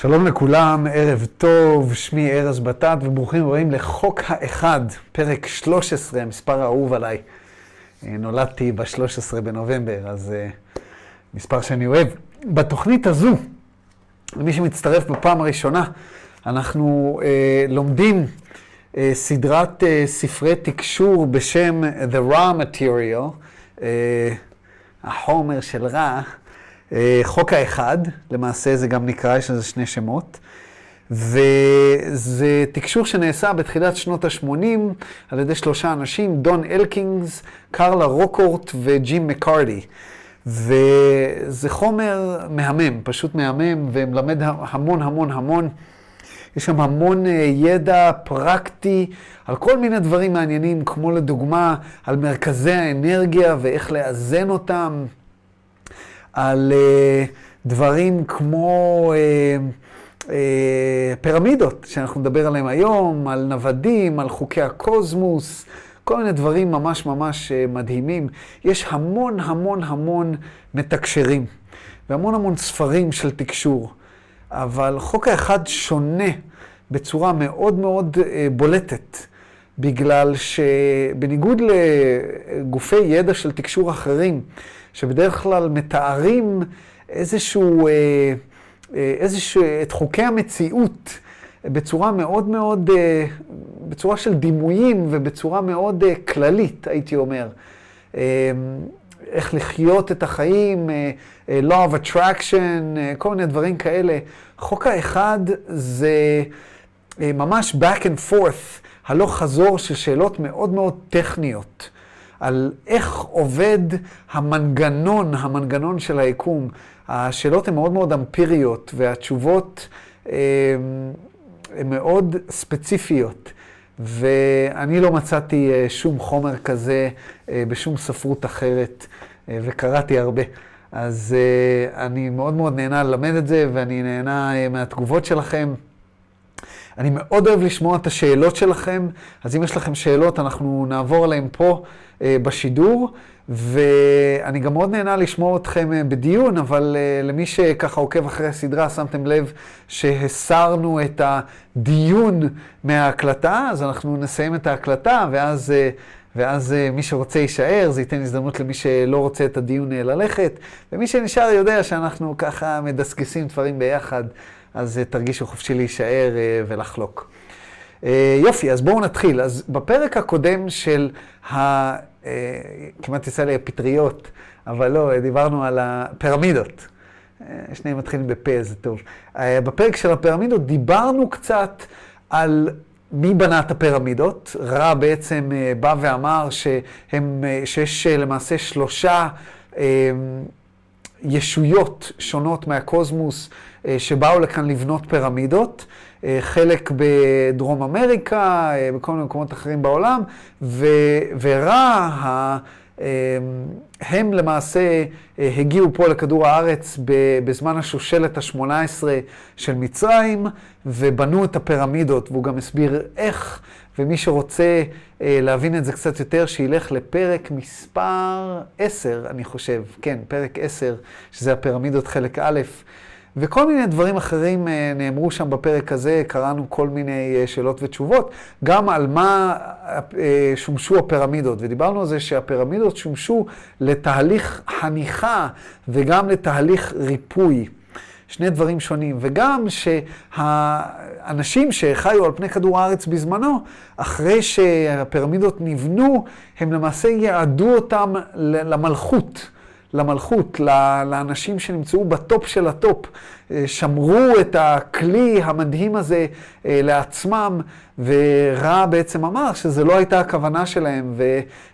שלום לכולם, ערב טוב, שמי ארז בטט, וברוכים הבאים לחוק האחד, פרק 13, המספר האהוב עליי. אה, נולדתי ב-13 בנובמבר, אז uh, מספר שאני אוהב. בתוכנית הזו, למי שמצטרף בפעם הראשונה, אנחנו uh, לומדים uh, סדרת uh, ספרי תקשור בשם The Raw Material, uh, החומר של רע. אה, חוק האחד, למעשה זה גם נקרא, יש לזה שני שמות. וזה תקשור שנעשה בתחילת שנות ה-80 על ידי שלושה אנשים, דון אלקינגס, קרלה רוקורט וג'ים מקארדי. וזה חומר מהמם, פשוט מהמם, ומלמד המון המון המון. יש שם המון אה, ידע פרקטי על כל מיני דברים מעניינים, כמו לדוגמה על מרכזי האנרגיה ואיך לאזן אותם. על uh, דברים כמו uh, uh, פירמידות, שאנחנו נדבר עליהם היום, על נוודים, על חוקי הקוסמוס, כל מיני דברים ממש ממש מדהימים. יש המון המון המון מתקשרים, והמון המון ספרים של תקשור, אבל חוק האחד שונה בצורה מאוד מאוד בולטת. בגלל שבניגוד לגופי ידע של תקשור אחרים, שבדרך כלל מתארים איזשהו, אה, אה, איזשהו, את חוקי המציאות בצורה מאוד מאוד, אה, בצורה של דימויים ובצורה מאוד כללית, הייתי אומר. איך לחיות את החיים, law of attraction, כל מיני דברים כאלה. חוק האחד זה ממש back and forth, הלוך חזור של שאלות מאוד מאוד טכניות. על איך עובד המנגנון, המנגנון של היקום. השאלות הן מאוד מאוד אמפיריות, והתשובות הן מאוד ספציפיות. ואני לא מצאתי אה, שום חומר כזה אה, בשום ספרות אחרת, אה, וקראתי הרבה. אז אני מאוד מאוד נהנה ללמד את זה, ואני נהנה מהתגובות שלכם. אני מאוד אוהב לשמוע את השאלות שלכם, אז אם יש לכם שאלות, אנחנו נעבור עליהן פה אה, בשידור, ואני גם מאוד נהנה לשמוע אתכם אה, בדיון, אבל אה, למי שככה עוקב אחרי הסדרה, שמתם לב שהסרנו את הדיון מההקלטה, אז אנחנו נסיים את ההקלטה, ואז... ואז מי שרוצה יישאר, זה ייתן הזדמנות למי שלא רוצה את הדיון ללכת, ומי שנשאר יודע שאנחנו ככה מדסקסים דברים ביחד. אז אה, תרגישו חופשי להישאר אה, ולחלוק. אה, יופי, אז בואו נתחיל. אז בפרק הקודם של ה... כמעט יצא לי הפטריות, אבל לא, דיברנו על הפירמידות. שניהם מתחילים בפה, זה טוב. בפרק של הפירמידות דיברנו קצת על מי בנה את הפירמידות. רע בעצם בא ואמר שהם, שיש למעשה שלושה ישויות שונות מהקוסמוס אה, שבאו לכאן לבנות פירמידות, אה, חלק בדרום אמריקה, אה, בכל מיני מקומות אחרים בעולם, ו, ורע, הם למעשה הגיעו פה לכדור הארץ בזמן השושלת ה-18 של מצרים, ובנו את הפירמידות, והוא גם הסביר איך, ומי שרוצה להבין את זה קצת יותר, שילך לפרק מספר 10, אני חושב, כן, פרק 10, שזה הפירמידות חלק א'. וכל מיני דברים אחרים אה, נאמרו שם בפרק הזה, קראנו כל מיני אה, שאלות ותשובות, גם על מה אה, שומשו הפירמידות, ודיברנו על זה שהפירמידות שומשו לתהליך חניכה וגם לתהליך ריפוי. שני דברים שונים, וגם שהאנשים שחיו על פני כדור הארץ בזמנו, אחרי שהפירמידות נבנו, הם למעשה יעדו אותם למלכות. למלכות, לאנשים שנמצאו ב top של ה top, אה, שמרו את הכלי המדהים הזה אה, לעצמם, ורא בעצם אמר שזה לא הייתה הכוונה שלהם,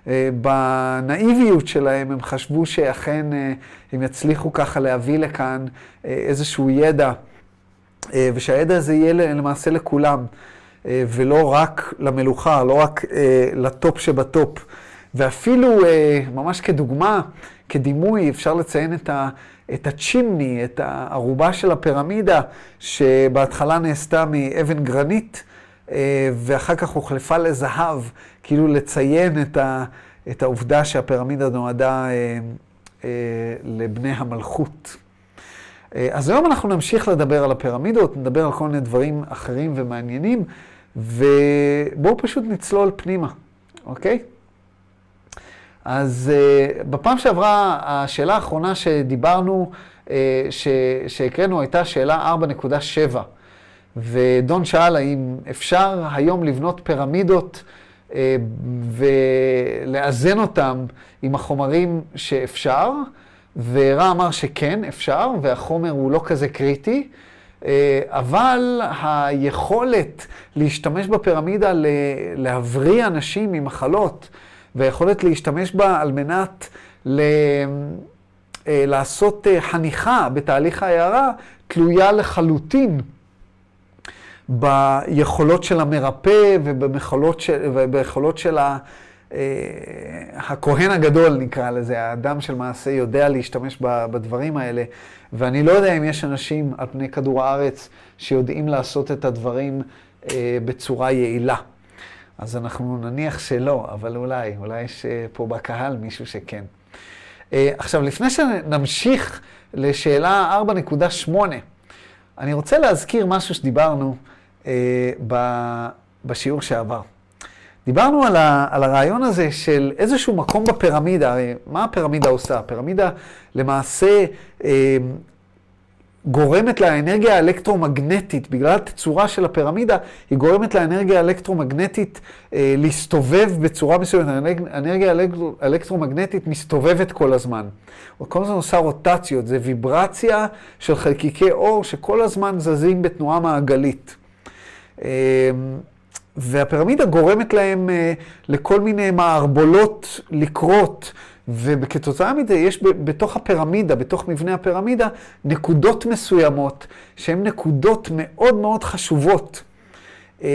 ובנאיביות שלהם הם חשבו שאכן אה, הם יצליחו ככה להביא לכאן איזשהו ידע, ושהידע הזה יהיה למעשה לכולם, ולא רק למלוכה, לא רק לטופ שבטופ. ואפילו, ממש כדוגמה, כדימוי, אפשר לציין את, ה, את הצ'ימני, את הערובה של הפירמידה, שבהתחלה נעשתה מאבן גרנית, אה, ואחר כך הוחלפה לזהב, כאילו לציין את, ה, את העובדה שהפירמידה נועדה אה, אה, לבני המלכות. אז היום אנחנו נמשיך לדבר על הפירמידות, נדבר על כל מיני דברים אחרים ומעניינים, ובואו פשוט נצלול פנימה, אוקיי? אז בפעם שעברה, השאלה האחרונה שדיברנו, שהקראנו, הייתה שאלה 4.7. ודון שאל האם אפשר היום לבנות פירמידות אה, ולאזן אותם עם החומרים שאפשר, ורע אמר שכן, אפשר, והחומר הוא לא כזה קריטי, אבל היכולת להשתמש בפירמידה להבריא אנשים ממחלות, והיכולת להשתמש בה על מנת ל... אה, לעשות חניכה בתהליך ההערה, תלויה לחלוטין ביכולות של המרפא וביכולות של, וביכולות של ה, אה, הכהן הגדול, נקרא לזה, האדם של מעשה יודע להשתמש בדברים האלה. ואני לא יודע אם יש אנשים על פני כדור הארץ שיודעים לעשות את הדברים אה, בצורה יעילה. אז אנחנו נניח שלא, אבל אולי, אולי יש אה, פה בקהל מישהו שכן. עכשיו, לפני שנמשיך לשאלה 4.8, אני רוצה להזכיר משהו שדיברנו אה, בשיעור שעבר. דיברנו על, ה, על הרעיון הזה של איזשהו מקום בפירמידה, הרי מה הפירמידה עושה? הפירמידה למעשה אה, גורמת לאנרגיה האלקטרומגנטית, בגלל התצורה של הפירמידה, היא גורמת לאנרגיה האלקטרומגנטית אה, להסתובב בצורה מסוימת. האנרגיה האלקטרומגנטית מסתובבת כל הזמן. כל הזמן עושה רוטציות, זה ויברציה של חלקיקי אור שכל הזמן זזים בתנועה מעגלית. אמ, והפירמידה גורמת להם אה, לכל מיני מערבולות לקרות, וכתוצאה מזה יש בתוך הפירמידה, בתוך מבנה הפירמידה, נקודות מסוימות שהן נקודות מאוד מאוד חשובות. אמ,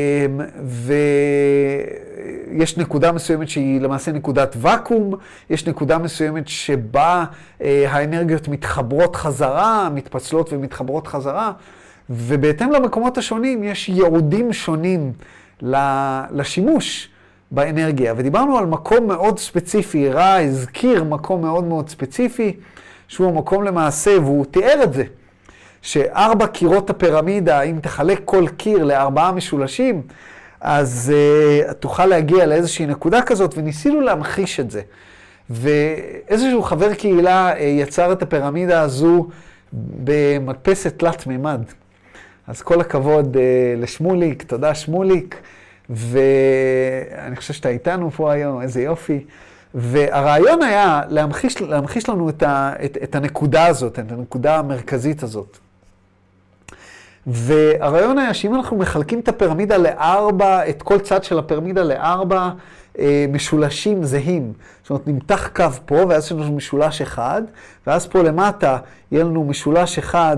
ויש נקודה מסוימת שהיא למעשה נקודת ואקום, יש נקודה מסוימת שבה אה, האנרגיות מתחברות חזרה, מתפצלות ומתחברות חזרה. ובהתאם למקומות השונים יש ייעודים שונים לשימוש באנרגיה. ודיברנו על מקום מאוד ספציפי, רע הזכיר מקום מאוד מאוד ספציפי, שהוא המקום למעשה, והוא תיאר את זה, שארבע קירות הפירמידה, אם תחלק כל קיר לארבעה משולשים, אז uh, תוכל להגיע לאיזושהי נקודה כזאת, וניסינו להמחיש את זה. ואיזשהו חבר קהילה uh, יצר את הפירמידה הזו במדפסת תלת מימד. אז כל הכבוד uh, לשמוליק, תודה שמוליק, ואני חושב שאתה איתנו פה היום, איזה יופי. והרעיון היה להמחיש, להמחיש לנו את, ה, את, את הנקודה הזאת, את הנקודה המרכזית הזאת. והרעיון היה שאם אנחנו מחלקים את הפירמידה לארבע, את כל צד של הפירמידה לארבע אה, משולשים זהים. זאת אומרת, נמתח קו פה, ואז יש לנו משולש אחד, ואז פה למטה יהיה לנו משולש אחד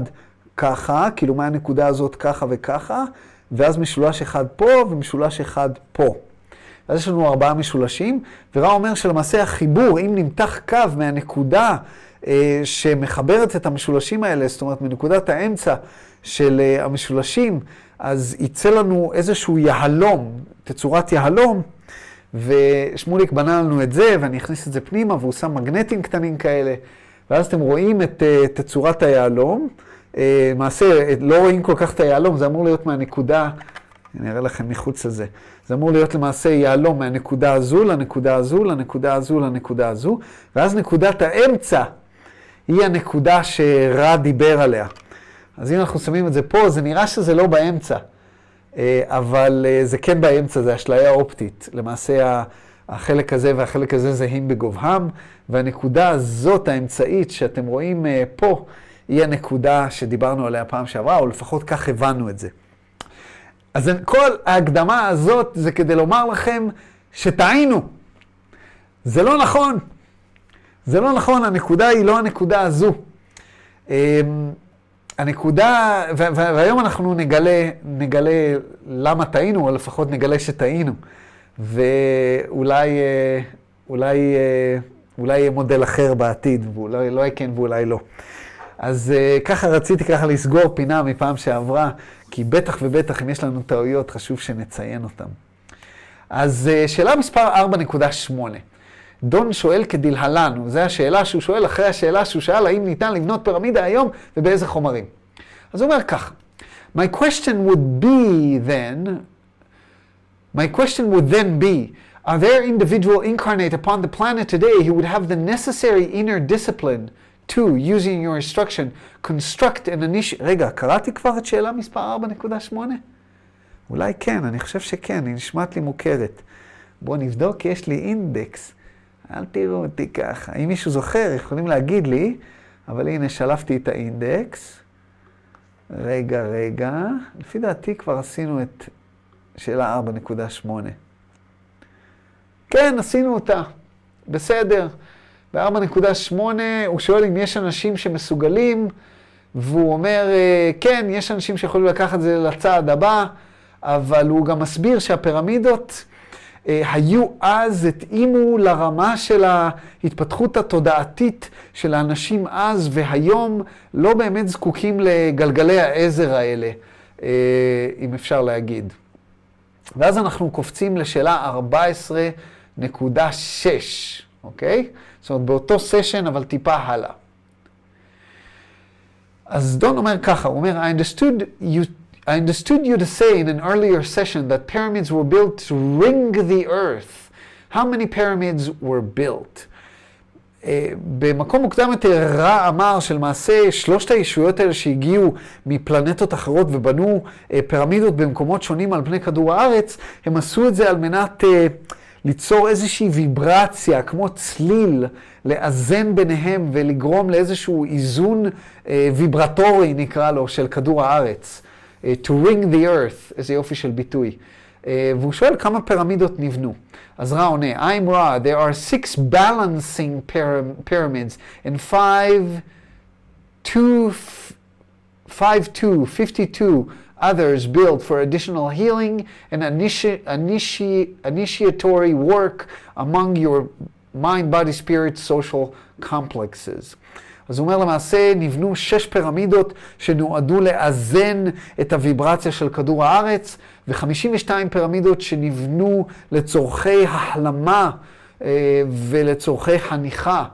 ככה, כאילו מהנקודה הזאת ככה וככה, ואז משולש אחד פה ומשולש אחד פה. אז יש לנו ארבעה משולשים, ורע אומר שלמעשה החיבור, אם נמתח קו מהנקודה אה, שמחברת את המשולשים האלה, זאת אומרת מנקודת האמצע של אה, המשולשים, אז יצא לנו איזשהו יהלום, תצורת יהלום, ושמוליק בנה לנו את זה, ואני אכניס את זה פנימה, והוא שם מגנטים קטנים כאלה, ואז אתם רואים את אה, תצורת היהלום. אה, למעשה, לא רואים כל כך את היהלום, זה אמור להיות מהנקודה, אני אראה לכם מחוץ לזה. זה אמור להיות למעשה יהלום מהנקודה הזו לנקודה הזו, לנקודה הזו, לנקודה הזו, ואז נקודת האמצע היא הנקודה שרע דיבר עליה. אז אם אנחנו שמים את זה פה, זה נראה שזה לא באמצע, אה, אבל אה, זה כן באמצע, זה אשליה אופטית. למעשה החלק הזה והחלק הזה זהים בגובהם, והנקודה הזאת, האמצעית, שאתם רואים פה, היא הנקודה שדיברנו עליה פעם שעברה, או לפחות כך הבנו את זה. אז כל ההקדמה הזאת זה כדי לומר לכם שטעינו. זה לא נכון. זה לא נכון, הנקודה היא לא הנקודה הזו. אמ, הנקודה, והיום אנחנו נגלה, נגלה למה טעינו, או לפחות נגלה שטעינו. ואולי אה, אולי, אה, אולי יהיה מודל אחר בעתיד, ואולי לא יהיה כן ואולי לא. אז uh, ככה רציתי ככה לסגור פינה מפעם שעברה, כי בטח ובטח אם יש לנו טעויות, חשוב שנציין אותן. אז uh, שאלה מספר 4.8. דון שואל כדלהלן, וזו השאלה שהוא שואל אחרי השאלה שהוא שאל, האם ניתן לבנות פירמידה היום ובאיזה חומרים. אז הוא אומר כך, My question would be then, my question would then be, are there individual incarnate upon the planet today who would have the necessary inner discipline to, using your instruction, construct an initiative... רגע, קראתי כבר את שאלה מספר 4.8? אולי כן, אני חושב שכן, היא נשמעת לי מוכרת. בואו נבדוק, יש לי אינדקס. אל תראו אותי ככה. אם מישהו זוכר, יכולים להגיד לי, אבל הנה, שלפתי את האינדקס. רגע, רגע. לפי דעתי כבר עשינו את שאלה 4.8. כן, עשינו אותה. בסדר. ב-4.8 הוא שואל אם יש אנשים שמסוגלים, והוא אומר, אה, כן, יש אנשים שיכולים לקחת את זה לצעד הבא, אבל הוא גם מסביר שהפירמידות אה, היו אז, התאימו לרמה של ההתפתחות התודעתית של האנשים אז, והיום לא באמת זקוקים לגלגלי העזר האלה, אה, אם אפשר להגיד. ואז אנחנו קופצים לשאלה 14.6, אוקיי? זאת אומרת, באותו סשן, אבל טיפה הלאה. אז דון אומר ככה, הוא אומר, I understood you I understood you to say in an earlier session that pyramids were built to ring the earth. How many pyramids were built? Uh, במקום מוקדם יותר רע אמר שלמעשה שלושת הישויות האלה שהגיעו מפלנטות אחרות ובנו uh, פירמידות במקומות שונים על פני כדור הארץ, הם עשו את זה על מנת uh, ליצור איזושהי ויברציה, כמו צליל, לאזן ביניהם ולגרום לאיזשהו איזון uh, ויברטורי, נקרא לו, של כדור הארץ. to ring the earth, איזה יופי של ביטוי. Uh, והוא שואל כמה פירמידות נבנו. אז רע עונה, I'm Ra, there are six balancing pyramids and five, two, five, two, 52 others built for additional healing and initi initi initiatory work among your mind, body, spirit, social complexes. אז הוא אומר למעשה, נבנו שש פירמידות שנועדו לאזן את הוויברציה של כדור הארץ, ו-52 פירמידות שנבנו לצורכי החלמה אה, ולצורכי חניכה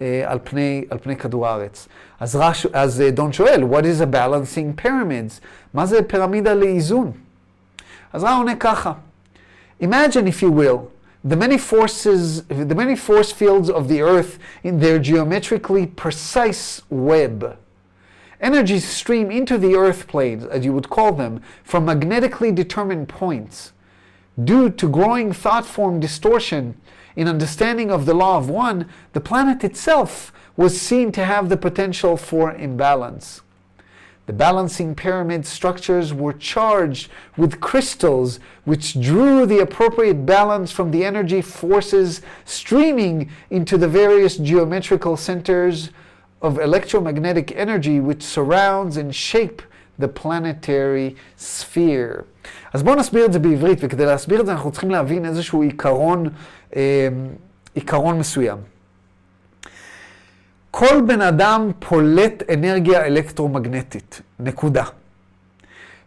אה, על פני, על פני כדור הארץ. אז, רש, אז אה, דון שואל, what is a balancing pyramids? מה זה פירמידה לאיזון? אז רע עונה ככה, imagine if you will, the many forces, the many force fields of the earth in their geometrically precise web. Energies stream into the earth planes, as you would call them, from magnetically determined points. Due to growing thought form distortion in understanding of the law of one, the planet itself was seen to have the potential for imbalance. The balancing pyramid structures were charged with crystals which drew the appropriate balance from the energy forces streaming into the various geometrical centers of electromagnetic energy which surrounds and shape the planetary sphere. אז בואו נסביר את זה בעברית, וכדי להסביר את זה אנחנו צריכים להבין איזשהו עיקרון, אה, עיקרון מסוים. כל בן אדם פולט אנרגיה אלקטרומגנטית, נקודה.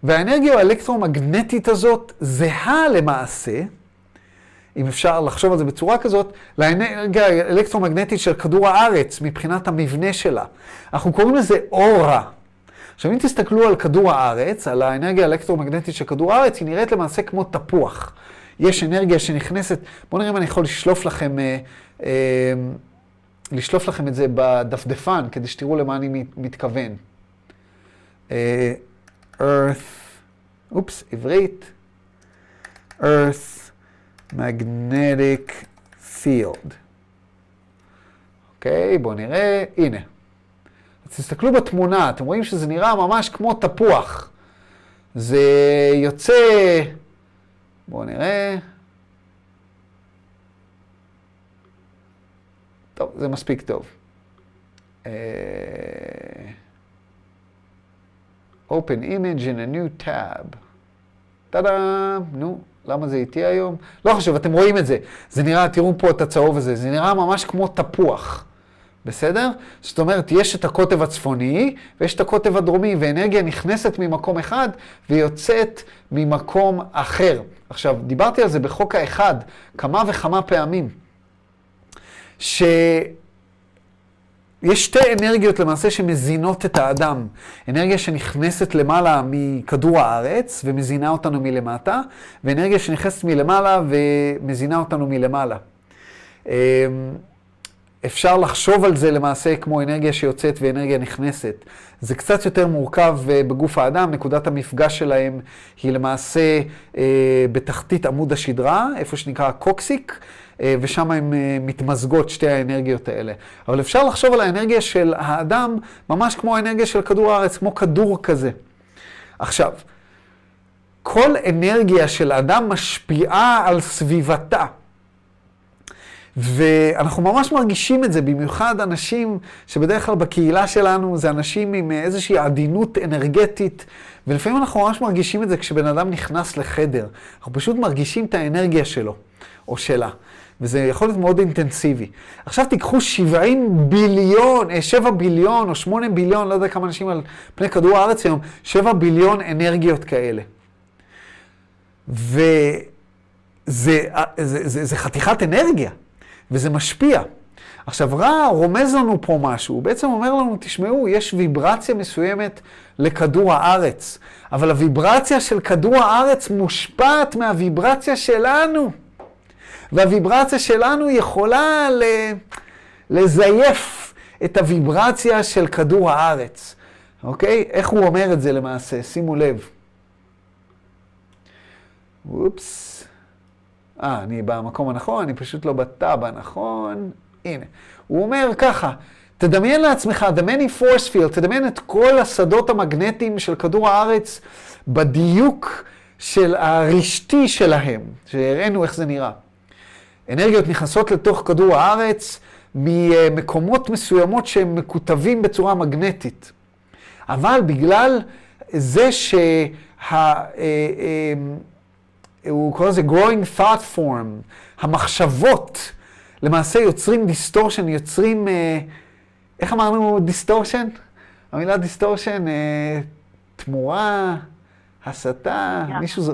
והאנרגיה האלקטרומגנטית הזאת זהה למעשה, אם אפשר לחשוב על זה בצורה כזאת, לאנרגיה האלקטרומגנטית של כדור הארץ מבחינת המבנה שלה. אנחנו קוראים לזה אורה. עכשיו, אם תסתכלו על כדור הארץ, על האנרגיה האלקטרומגנטית של כדור הארץ, היא נראית למעשה כמו תפוח. יש אנרגיה שנכנסת, בואו נראה אם אני יכול לשלוף לכם אה, אה, לשלוף לכם את זה בדפדפן, כדי שתראו למה אני מתכוון. Uh, Earth, אופס, עברית, Earth Magnetic Field. אוקיי, okay, בואו נראה, הנה. אז תסתכלו בתמונה, אתם רואים שזה נראה ממש כמו תפוח. זה יוצא, בואו נראה. טוב, זה מספיק טוב. Uh, open image in a new tab. טאדה, נו, למה זה איתי היום? לא חשוב, אתם רואים את זה. זה נראה, תראו פה את הצהוב הזה, זה נראה ממש כמו תפוח. בסדר? זאת אומרת, יש את הקוטב הצפוני ויש את הקוטב הדרומי, ואנרגיה נכנסת ממקום אחד ויוצאת ממקום אחר. עכשיו, דיברתי על זה בחוק האחד כמה וכמה פעמים. שיש שתי אנרגיות למעשה שמזינות את האדם. אנרגיה שנכנסת למעלה מכדור הארץ ומזינה אותנו מלמטה, ואנרגיה שנכנסת מלמעלה ומזינה אותנו מלמעלה. אמ, אפשר לחשוב על זה למעשה כמו אנרגיה שיוצאת ואנרגיה נכנסת. זה קצת יותר מורכב אה, בגוף האדם, נקודת המפגש שלהם היא למעשה אה, בתחתית עמוד השדרה, איפה שנקרא קוקסיק, ושם הן מתמזגות שתי האנרגיות האלה. אבל אפשר לחשוב על האנרגיה של האדם ממש כמו האנרגיה של כדור הארץ, כמו כדור כזה. עכשיו, כל אנרגיה של אדם משפיעה על סביבתה. ואנחנו ממש מרגישים את זה, במיוחד אנשים שבדרך כלל בקהילה שלנו זה אנשים עם איזושהי עדינות אנרגטית, ולפעמים אנחנו ממש מרגישים את זה כשבן אדם נכנס לחדר. אנחנו פשוט מרגישים את האנרגיה שלו, או שלה. וזה יכול להיות מאוד אינטנסיבי. עכשיו תיקחו 70 ביליון, 7 אה, ביליון או 8 ביליון, לא יודע כמה אנשים על פני כדור הארץ היום, 7 ביליון אנרגיות כאלה. וזה זה, זה, זה, זה חתיכת אנרגיה. וזה משפיע. עכשיו, רע רומז לנו פה משהו, הוא בעצם אומר לנו, תשמעו, יש ויברציה מסוימת לכדור הארץ, אבל הוויברציה של כדור הארץ מושפעת מהוויברציה שלנו. והוויברציה שלנו יכולה ל... לזייף את הוויברציה של כדור הארץ. אוקיי? איך הוא אומר את זה למעשה? שימו לב. אופס. אה, אני במקום הנכון, אני פשוט לא בטאב הנכון. הנה. הוא אומר ככה, תדמיין לעצמך, the many force field, תדמיין את כל השדות המגנטיים של כדור הארץ בדיוק של הרשתי שלהם, שהראינו איך זה נראה. אנרגיות נכנסות לתוך כדור הארץ ממקומות מסוימות שהם מקוטבים בצורה מגנטית. אבל בגלל זה שה... אה, אה, הוא קורא לזה growing thought form, המחשבות למעשה יוצרים distortion, יוצרים, אה, איך אמרנו distortion? המילה distortion, אה, תמורה, הסתה, yeah. מישהו זו...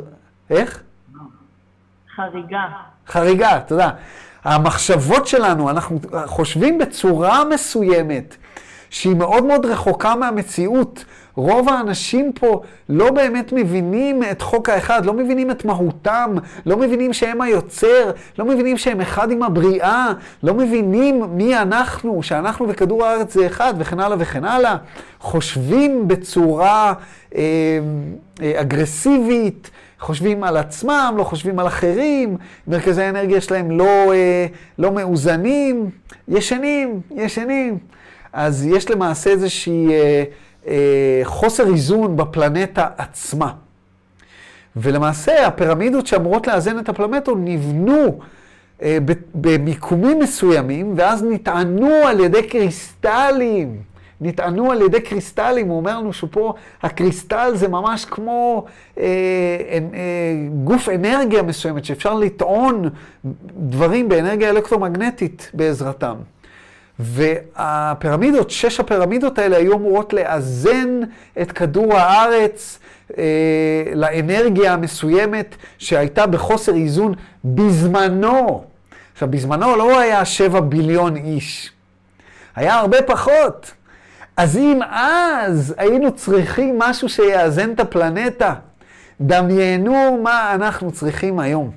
איך? חריגה. חריגה, תודה. המחשבות שלנו, אנחנו חושבים בצורה מסוימת, שהיא מאוד מאוד רחוקה מהמציאות. רוב האנשים פה לא באמת מבינים את חוק האחד, לא מבינים את מהותם, לא מבינים שהם היוצר, לא מבינים שהם אחד עם הבריאה, לא מבינים מי אנחנו, שאנחנו וכדור הארץ זה אחד, וכן הלאה וכן הלאה. חושבים בצורה אה, אה, אגרסיבית, חושבים על עצמם, לא חושבים על אחרים, מרכזי האנרגיה שלהם לא, אה, לא מאוזנים, ישנים, ישנים. אז יש למעשה איזושהי אה, אה, חוסר איזון בפלנטה עצמה. ולמעשה הפירמידות שאמורות לאזן את הפלנטו נבנו אה, במיקומים מסוימים, ואז נטענו על ידי קריסטלים. נטענו על ידי קריסטלים, הוא אומר לנו שפה הקריסטל זה ממש כמו אה, אה, גוף אנרגיה מסוימת, שאפשר לטעון דברים באנרגיה אלקטרומגנטית בעזרתם. והפירמידות, שש הפירמידות האלה היו אמורות לאזן את כדור הארץ אה, לאנרגיה המסוימת שהייתה בחוסר איזון בזמנו. עכשיו, בזמנו לא היה שבע ביליון איש, היה הרבה פחות. אז אם אז היינו צריכים משהו שיאזן את הפלנטה, דמיינו מה אנחנו צריכים היום.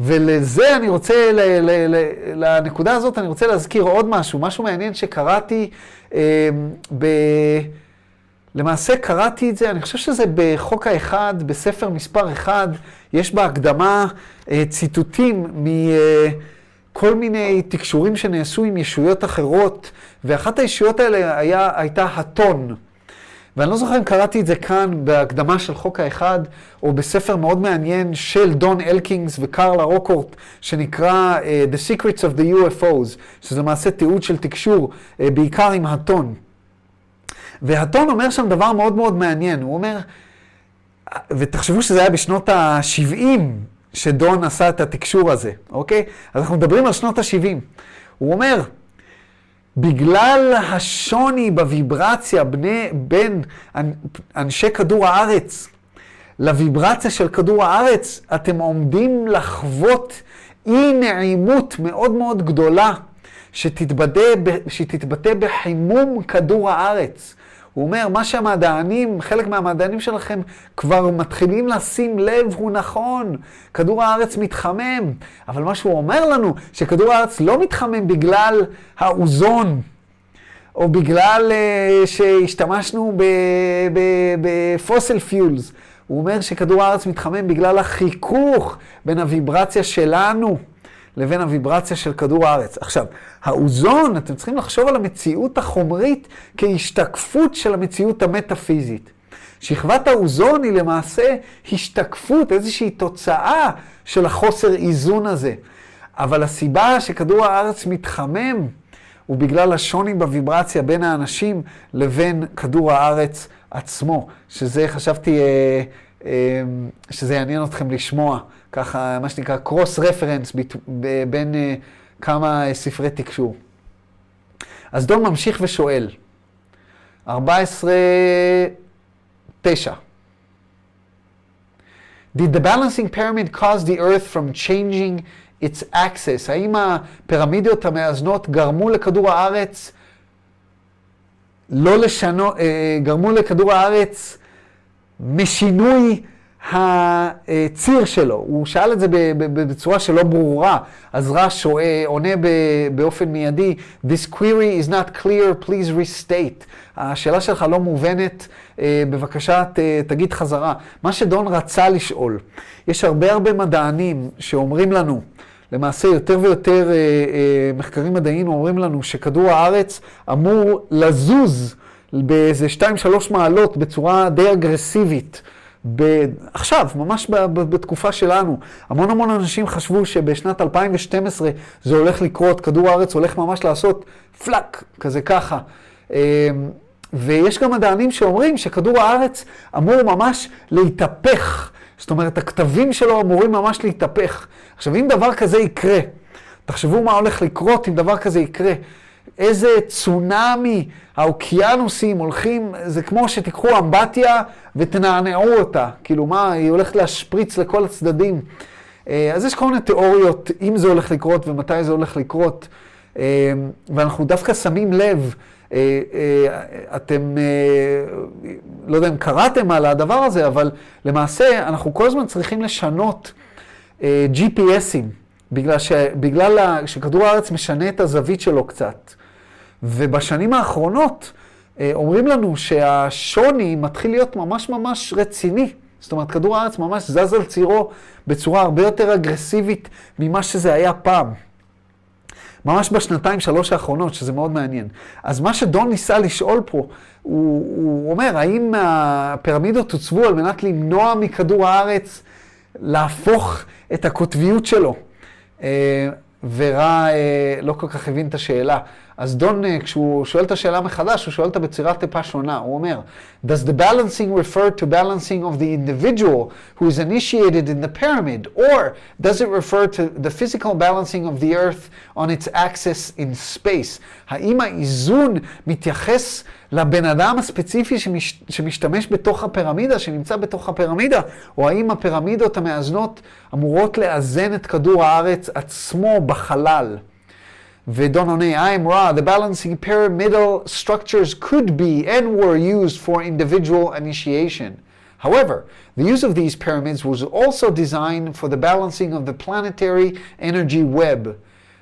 ולזה אני רוצה, ל, ל, ל, לנקודה הזאת אני רוצה להזכיר עוד משהו, משהו מעניין שקראתי, אה, ב... למעשה קראתי את זה, אני חושב שזה בחוק האחד, בספר מספר אחד, יש בהקדמה אה, ציטוטים מכל אה, מיני תקשורים שנעשו עם ישויות אחרות, ואחת הישויות האלה היה, הייתה הטון. ואני לא זוכר אם קראתי את זה כאן בהקדמה של חוק האחד, או בספר מאוד מעניין של דון אלקינגס וקרלה רוקורט, שנקרא uh, The Secrets of the UFOs, שזה למעשה תיעוד של תקשור, uh, בעיקר עם הטון. והטון אומר שם דבר מאוד מאוד מעניין, הוא אומר, ותחשבו שזה היה בשנות ה-70 שדון עשה את התקשור הזה, אוקיי? אז אנחנו מדברים על שנות ה-70. הוא אומר, בגלל השוני בוויברציה בני, בין אנשי כדור הארץ לוויברציה של כדור הארץ, אתם עומדים לחוות אי נעימות מאוד מאוד גדולה שתתבטא, שתתבטא בחימום כדור הארץ. הוא אומר, מה שהמדענים, חלק מהמדענים שלכם כבר מתחילים לשים לב הוא נכון, כדור הארץ מתחמם, אבל מה שהוא אומר לנו, שכדור הארץ לא מתחמם בגלל האוזון, או בגלל uh, שהשתמשנו בפוסל פיולס. הוא אומר שכדור הארץ מתחמם בגלל החיכוך בין הוויברציה שלנו לבין הוויברציה של כדור הארץ. עכשיו, האוזון, אתם צריכים לחשוב על המציאות החומרית כהשתקפות של המציאות המטאפיזית. שכבת האוזון היא למעשה השתקפות, איזושהי תוצאה של החוסר איזון הזה. אבל הסיבה שכדור הארץ מתחמם הוא בגלל השוני בוויברציה בין האנשים לבין כדור הארץ עצמו, שזה חשבתי אה, שזה יעניין אתכם לשמוע, ככה מה שנקרא קרוס רפרנס בין אה, כמה ספרי תקשור. אז דון ממשיך ושואל, 14, 9. Did the balancing pyramid cause the earth from changing its axis? האם הפירמידות המאזנות גרמו לכדור הארץ לא לשנות, גרמו לכדור הארץ משינוי הציר שלו. הוא שאל את זה בצורה שלא ברורה, אז רש עונה באופן מיידי, This query is not clear, please restate. השאלה שלך לא מובנת, בבקשה תגיד חזרה. מה שדון רצה לשאול, יש הרבה הרבה מדענים שאומרים לנו, למעשה יותר ויותר אה, אה, מחקרים מדעיים אומרים לנו שכדור הארץ אמור לזוז באיזה 2-3 מעלות בצורה די אגרסיבית. ב... עכשיו, ממש ב... ב... בתקופה שלנו. המון המון אנשים חשבו שבשנת 2012 זה הולך לקרות, כדור הארץ הולך ממש לעשות פלאק, כזה ככה. אה, ויש גם מדענים שאומרים שכדור הארץ אמור ממש להתהפך. זאת אומרת, הכתבים שלו אמורים ממש להתהפך. עכשיו, אם דבר כזה יקרה, תחשבו מה הולך לקרות אם דבר כזה יקרה. איזה צונאמי, האוקיינוסים הולכים, זה כמו שתיקחו אמבטיה ותנענעו אותה. כאילו, מה, היא הולכת להשפריץ לכל הצדדים. אה, אז יש כל מיני תיאוריות, אם זה הולך לקרות ומתי זה הולך לקרות. אה, ואנחנו דווקא שמים לב, אה, אתם, לא יודע אם קראתם על הדבר הזה, אבל למעשה אנחנו כל הזמן צריכים לשנות GPSים, בגלל, ש, בגלל שכדור הארץ משנה את הזווית שלו קצת. ובשנים האחרונות אומרים לנו שהשוני מתחיל להיות ממש ממש רציני. זאת אומרת, כדור הארץ ממש זז על צירו בצורה הרבה יותר אגרסיבית ממה שזה היה פעם. ממש בשנתיים, שלוש האחרונות, שזה מאוד מעניין. אז מה שדון ניסה לשאול פה, הוא, הוא אומר, האם הפירמידות הוצבו על מנת למנוע מכדור הארץ להפוך את הקוטביות שלו? ורע לא כל כך הבין את השאלה. אז דון, כשהוא שואל את השאלה מחדש, הוא שואל אותה בצורת טיפה שונה. הוא אומר, Does the balancing refer to balancing of the individual who is initiated in the pyramid, or does it refer to the physical balancing of the earth on its axis in space? האם האיזון מתייחס לבן אדם הספציפי שמש, שמשתמש בתוך הפירמידה, שנמצא בתוך הפירמידה, או האם הפירמידות המאזנות אמורות לאזן את כדור הארץ עצמו בחלל? Vedonone the balancing pyramidal structures could be and were used for individual initiation. However, the use of these pyramids was also designed for the balancing of the planetary energy web.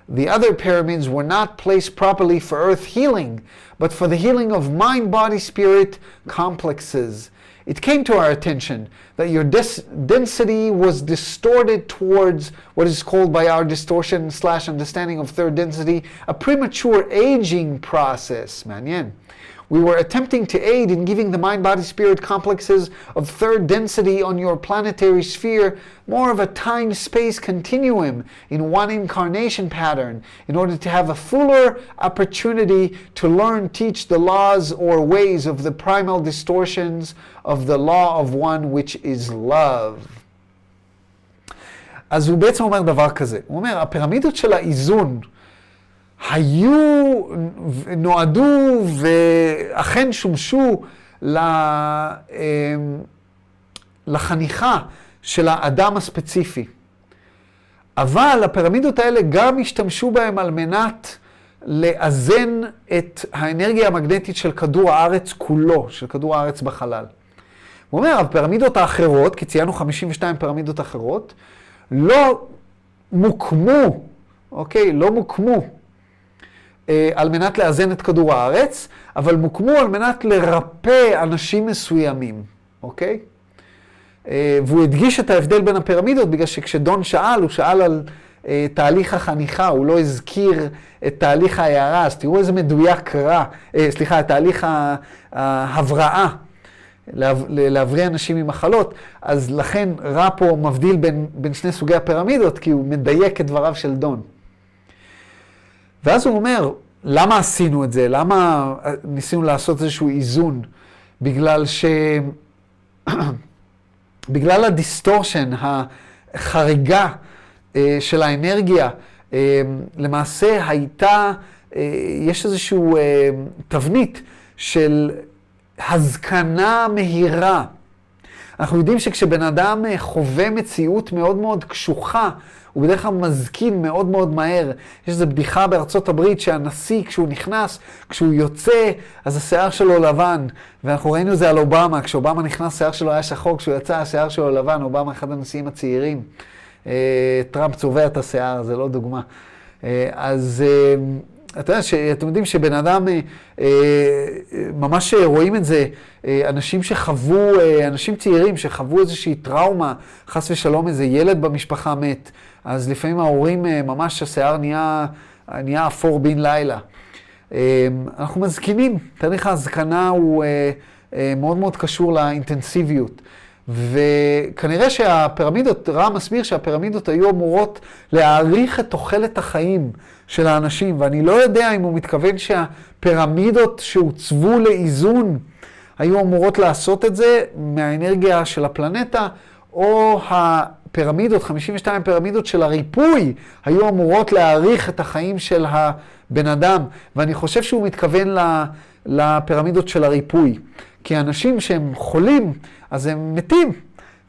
The other pyramids were not placed properly for earth healing, but for the healing of mind body spirit complexes. It came to our attention that your density was distorted towards what is called by our distortion slash understanding of third density a premature aging process. Man, We were attempting to aid in giving the mind body spirit complexes of third density on your planetary sphere more of a time space continuum in one incarnation pattern in order to have a fuller opportunity to learn, teach the laws or ways of the primal distortions of the law of one which is love. אז הוא בעצם אומר דבר כזה, הוא אומר, הפירמידות של האיזון היו, נועדו ואכן שומשו לחניכה של האדם הספציפי. אבל הפירמידות האלה גם השתמשו בהם על מנת לאזן את האנרגיה המגנטית של כדור הארץ כולו, של כדור הארץ בחלל. הוא אומר, הפירמידות האחרות, כי ציינו 52 פירמידות אחרות, לא מוקמו, אוקיי? לא מוקמו על מנת לאזן את כדור הארץ, אבל מוקמו על מנת לרפא אנשים מסוימים, אוקיי? אה, והוא הדגיש את ההבדל בין הפירמידות, בגלל שכשדון שאל, הוא שאל על אה, תהליך החניכה, הוא לא הזכיר את תהליך ההערה, אז תראו איזה מדויק רע, אה, סליחה, את תהליך ההבראה. להבריא אנשים ממחלות, אז לכן רע פה מבדיל בין, בין שני סוגי הפירמידות, כי הוא מדייק את דבריו של דון. ואז הוא אומר, למה עשינו את זה? למה ניסינו לעשות איזשהו איזון? בגלל ש... בגלל ה distortion, החריגה אה, של האנרגיה, אה, למעשה הייתה, אה, יש איזושהי תבנית של הזקנה מהירה. אנחנו יודעים שכשבן אדם חווה מציאות מאוד מאוד קשוחה, הוא בדרך כלל מזקין מאוד מאוד מהר. יש איזו בדיחה בארצות הברית שהנשיא, כשהוא נכנס, כשהוא יוצא, אז השיער שלו לבן. ואנחנו ראינו את זה על אובמה, כשאובמה נכנס, השיער שלו היה שחור, כשהוא יצא, השיער שלו לבן. אובמה אחד הנשיאים הצעירים. אה, טראמפ צובע את השיער, זה לא דוגמה. אה, אז אה, אתה יודע, אתם יודעים שבן אדם, ממש רואים את זה, אנשים שחוו, אנשים צעירים שחוו איזושהי טראומה, חס ושלום איזה ילד במשפחה מת, אז לפעמים ההורים, ממש השיער נהיה, נהיה אפור בן לילה. אנחנו מזקינים, תהליך ההזקנה הוא מאוד מאוד קשור לאינטנסיביות. וכנראה שהפירמידות, רם מסביר שהפירמידות היו אמורות להעריך את תוחלת החיים של האנשים, ואני לא יודע אם הוא מתכוון שהפירמידות שהוצבו לאיזון היו אמורות לעשות את זה מהאנרגיה של הפלנטה, או הפירמידות, 52 פירמידות של הריפוי, היו אמורות להעריך את החיים של הבן אדם, ואני חושב שהוא מתכוון לפירמידות של הריפוי. כי אנשים שהם חולים, אז הם מתים.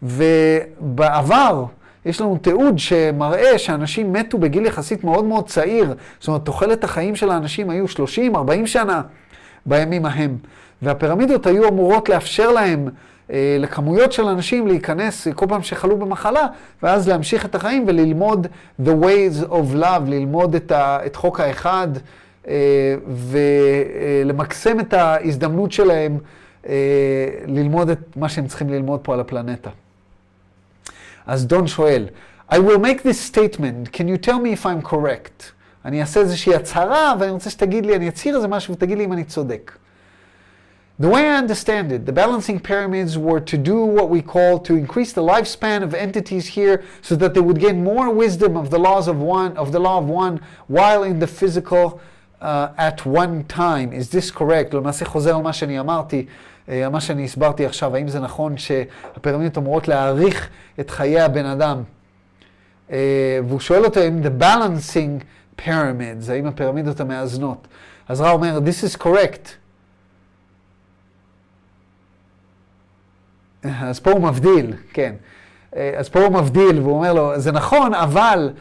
ובעבר יש לנו תיעוד שמראה שאנשים מתו בגיל יחסית מאוד מאוד צעיר. זאת אומרת, תוחלת החיים של האנשים היו 30-40 שנה בימים ההם. והפירמידות היו אמורות לאפשר להם, אה, לכמויות של אנשים להיכנס כל פעם שחלו במחלה, ואז להמשיך את החיים וללמוד the ways of love, ללמוד את, ה, את חוק האחד, אה, ולמקסם את ההזדמנות שלהם. ללמוד את מה שהם צריכים ללמוד פה על הפלנטה. אז דון שואל, I will make this statement, can you tell me if I'm correct? אני אעשה איזושהי הצהרה, ואני רוצה שתגיד לי, אני אצהיר איזה משהו ותגיד לי אם אני צודק. The way I understand it, the balancing pyramids were to do what we call to increase the lifespan of entities here so that they would gain more wisdom of the laws of one, of the law of one, while in the physical uh, at one time. Is this correct? למעשה חוזר על מה שאני אמרתי. אה, מה שאני הסברתי עכשיו, האם זה נכון שהפירמידות אמורות להעריך את חיי הבן אדם? אה, והוא שואל אותו אם the balancing pyramids, האם הפירמידות המאזנות. אז רע אומר, this is correct. אז פה הוא מבדיל, כן. אה, אז פה הוא מבדיל, והוא אומר לו, זה נכון, אבל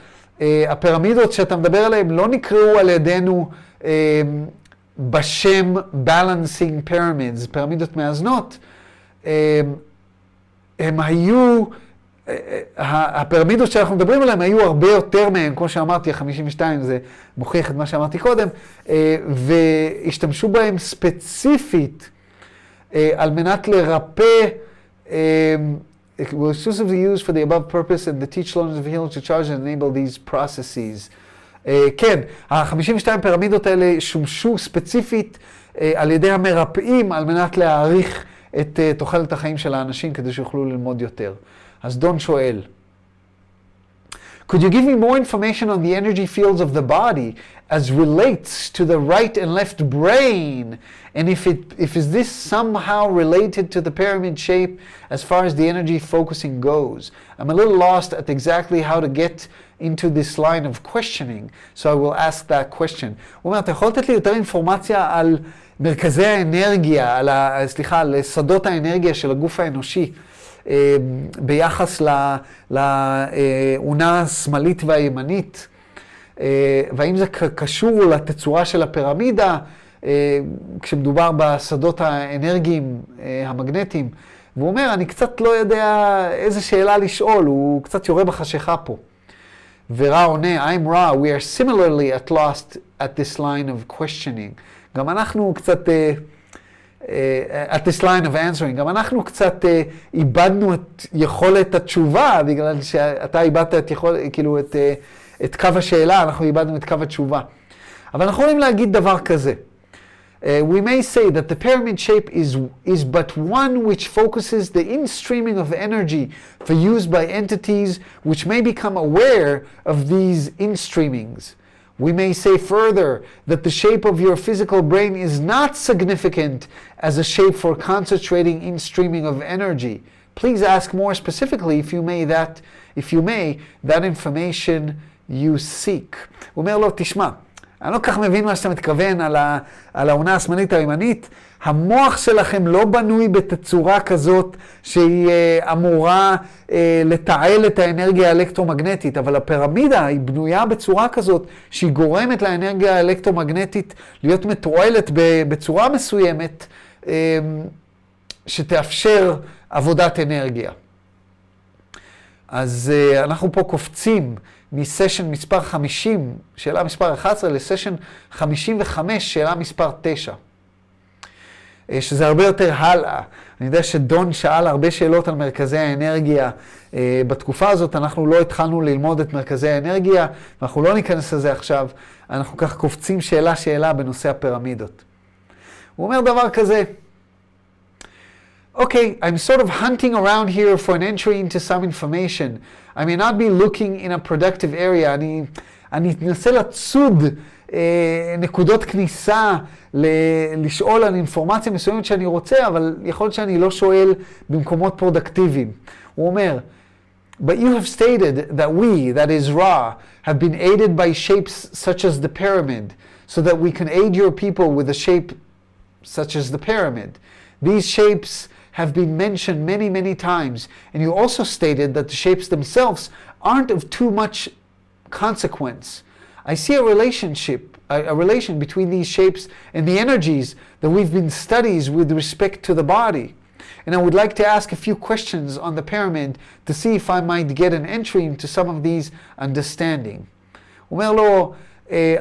הפירמידות שאתה מדבר עליהן לא נקראו על ידינו בשם Balancing Pyramids, פירמידות מאזנות, הם, היו, הפירמידות שאנחנו מדברים עליהן היו הרבה יותר מהן, כמו שאמרתי, ה-52 זה מוכיח את מה שאמרתי קודם, והשתמשו בהן ספציפית על מנת לרפא It was exclusively used for the above purpose and the teach learners of healing to charge and enable these processes. אה, כן, ה-52 פירמידות האלה שמשו ספציפית אה, על ידי המרפאים על מנת להעריך את אה, תוחלת החיים של האנשים כדי שיוכלו ללמוד יותר. אז דון שואל, Could you give me more information on the energy fields of the body as relates to the right and left brain? And if, it, if is this somehow related to the pyramid shape as far as the energy focusing goes? I'm a little lost at exactly how to get into this line of questioning, so I will ask that question. הוא אומר, אתה יכול לתת לי יותר אינפורמציה על מרכזי האנרגיה, על ה, סליחה, על שדות האנרגיה של הגוף האנושי, אה, ביחס לאונה השמאלית והימנית, אה, והאם זה קשור לתצורה של הפירמידה, אה, כשמדובר בשדות האנרגיים אה, המגנטיים. והוא אומר, אני קצת לא יודע איזה שאלה לשאול, הוא קצת יורה בחשיכה פה. ורע עונה, I'm Ra, we are similarly at lost at this line of questioning. גם אנחנו קצת, uh, at this line of answering, גם אנחנו קצת uh, איבדנו את יכולת התשובה, בגלל שאתה איבדת את יכול, כאילו את, uh, את קו השאלה, אנחנו איבדנו את קו התשובה. אבל אנחנו יכולים להגיד דבר כזה. Uh, we may say that the pyramid shape is, is but one which focuses the in-streaming of energy for use by entities which may become aware of these in-streamings. We may say further that the shape of your physical brain is not significant as a shape for concentrating in-streaming of energy. Please ask more specifically if you may that, if you may, that information you seek. הוא אומר לו, תשמע, אני לא כל כך מבין מה שאתה מתכוון על, ה, על העונה השמאלית הימנית. המוח שלכם לא בנוי בתצורה כזאת שהיא אה, אמורה אה, לתעל את האנרגיה האלקטרומגנטית, אבל הפירמידה היא בנויה בצורה כזאת שהיא גורמת לאנרגיה האלקטרומגנטית להיות מתועלת בצורה מסוימת אה, שתאפשר עבודת אנרגיה. אז אה, אנחנו פה קופצים מסשן מספר 50, שאלה מספר 11, לסשן 55, שאלה מספר 9. אה, שזה הרבה יותר הלאה. אני יודע שדון שאל הרבה שאלות על מרכזי האנרגיה. אה, בתקופה הזאת אנחנו לא התחלנו ללמוד את מרכזי האנרגיה, ואנחנו לא ניכנס לזה עכשיו. אנחנו כך קופצים שאלה-שאלה בנושא הפירמידות. הוא אומר דבר כזה, okay, I'm sort of hunting around here for an entry into some information. I may not be looking in a productive area. אני, אני אנסה לצוד אה, נקודות כניסה, ל, לשאול על אינפורמציה מסוימת שאני רוצה, אבל יכול להיות שאני לא שואל במקומות פרודקטיביים. הוא אומר, But you have stated that we, that is Ra, have been aided by shapes such as the pyramid, so that we can aid your people with a shape such as the pyramid. These shapes have been mentioned many, many times, and you also stated that the shapes themselves aren't of too much consequence. I see a relationship, a, a relation between these shapes and the energies that we've been studies with respect to the body. And I would like to ask a few questions on the pyramid to see if I might get an entry into some of these understanding. הוא אומר לו,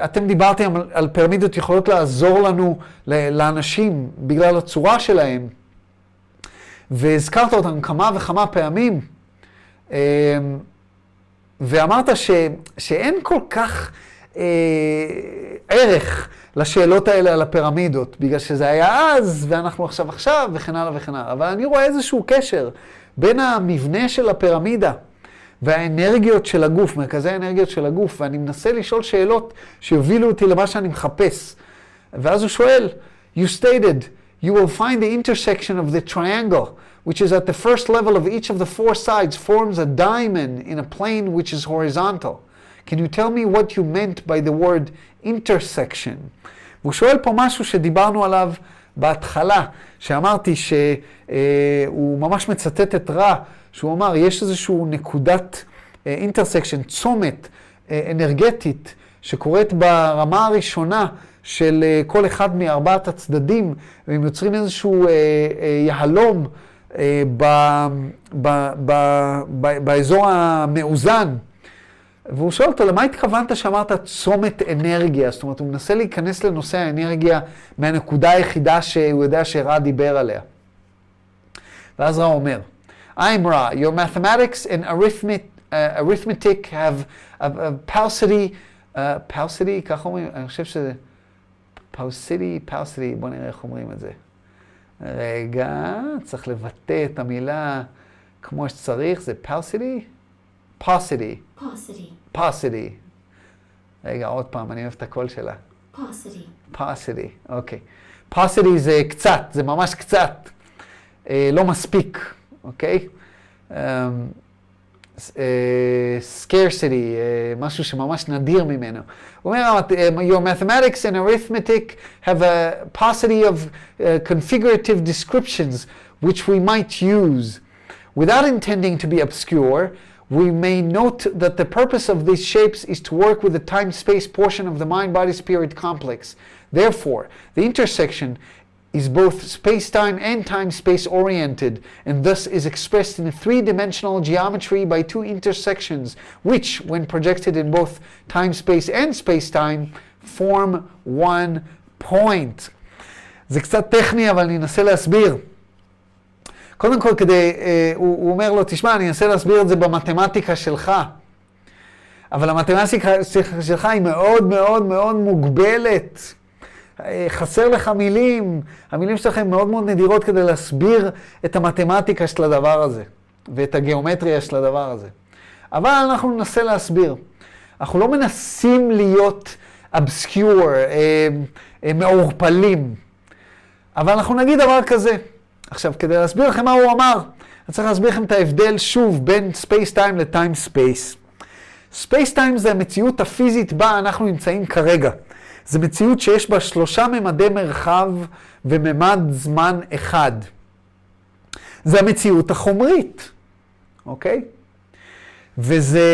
אתם דיברתם על, על פירמידות יכולות לעזור לנו, לאנשים, בגלל הצורה שלהם, והזכרת אותם כמה וכמה פעמים, ואמרת ש, שאין כל כך אה, ערך לשאלות האלה על הפירמידות, בגלל שזה היה אז, ואנחנו עכשיו עכשיו, וכן הלאה וכן הלאה. אבל אני רואה איזשהו קשר בין המבנה של הפירמידה והאנרגיות של הגוף, מרכזי האנרגיות של הגוף, ואני מנסה לשאול שאלות שיובילו אותי למה שאני מחפש. ואז הוא שואל, you stated, you will find the intersection of the triangle, which is at the first level of each of the four sides, forms a diamond in a plane which is horizontal. Can you tell me what you meant by the word intersection? והוא שואל פה משהו שדיברנו עליו בהתחלה, שאמרתי שהוא ממש מצטט את רע, שהוא אמר, יש איזושהי נקודת אינטרסקשן, צומת אנרגטית, שקורית ברמה הראשונה של כל אחד מארבעת הצדדים, והם יוצרים איזשהו יהלום באזור המאוזן. והוא שואל אותו, למה התכוונת שאמרת צומת אנרגיה? זאת אומרת, הוא מנסה להיכנס לנושא האנרגיה מהנקודה היחידה שהוא יודע שרע דיבר עליה. ואז רע אומר, I'm Ra, your mathematics and arithmet, uh, arithmetic have a, a paucity, uh, paucity, ככה אומרים, אני חושב שזה paucity, paucity, בוא נראה איך אומרים את זה. רגע, צריך לבטא את המילה כמו שצריך, זה paucity. Paucity. paucity. רגע, עוד פעם, אני אוהב את הקול שלה. Paucity. paucity, אוקיי. paucity זה קצת, זה ממש קצת. אה, לא מספיק, אוקיי? Um, scarcity, משהו שממש נדיר ממנו. הוא אומר, your mathematics and arithmetic have a paucity of uh, configurative descriptions which we might use. Without intending to be obscure, we may note that the purpose of these shapes is to work with the time space portion of the mind body spirit complex. Therefore, the intersection is both space time and time space oriented, and thus is expressed in a three dimensional geometry by two intersections, which, when projected in both time space and space time, form one point. זה קצת טכני, אבל אני אנסה להסביר. קודם כל, כדי, אה, הוא, הוא אומר לו, תשמע, אני אנסה להסביר את זה במתמטיקה שלך. אבל המתמטיקה שלך היא מאוד מאוד מאוד מוגבלת. אה, חסר לך מילים, המילים שלכם מאוד מאוד נדירות כדי להסביר את המתמטיקה של הדבר הזה, ואת הגיאומטריה של הדבר הזה. אבל אנחנו ננסה להסביר. אנחנו לא מנסים להיות אבסקיור, אה, אה, מעורפלים, אבל אנחנו נגיד דבר כזה. עכשיו, כדי להסביר לכם מה הוא אמר, אני צריך להסביר לכם את ההבדל שוב בין space time ל time space. space time זה המציאות הפיזית בה אנחנו נמצאים כרגע. זו מציאות שיש בה שלושה ממדי מרחב וממד זמן אחד. זה המציאות החומרית, אוקיי? וזה...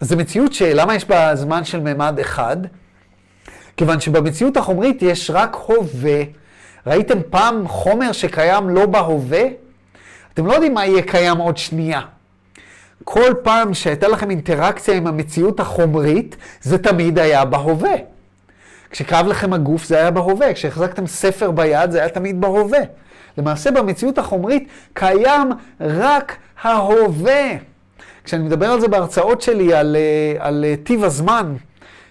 זה מציאות שלמה יש בה זמן של ממד אחד? כיוון שבמציאות החומרית יש רק הווה. ראיתם פעם חומר שקיים לא בהווה? אתם לא יודעים מה יהיה קיים עוד שנייה. כל פעם שהייתה לכם אינטראקציה עם המציאות החומרית, זה תמיד היה בהווה. כשכאב לכם הגוף זה היה בהווה, כשהחזקתם ספר ביד זה היה תמיד בהווה. למעשה במציאות החומרית קיים רק ההווה. כשאני מדבר על זה בהרצאות שלי, על, אה, על אה, טיב הזמן,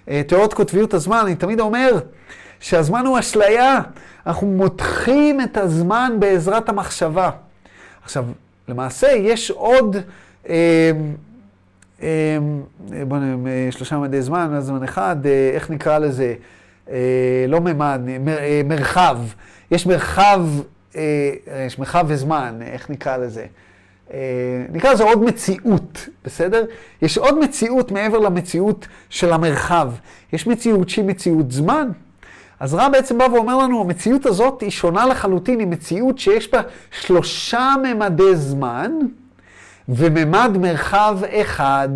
אה, תיאוריות קוטביות הזמן, אני תמיד אומר שהזמן הוא אשליה. אנחנו מותחים את הזמן בעזרת המחשבה. עכשיו, למעשה יש עוד... בוא נראה, שלושה ממדי זמן, אז זמן אחד, איך נקרא לזה? לא ממד, מרחב. יש מרחב, יש מרחב וזמן, איך נקרא לזה? נקרא לזה עוד מציאות, בסדר? יש עוד מציאות מעבר למציאות של המרחב. יש מציאות שהיא מציאות זמן. אז רע בעצם בא ואומר לנו, המציאות הזאת היא שונה לחלוטין, היא מציאות שיש בה שלושה ממדי זמן, וממד מרחב אחד.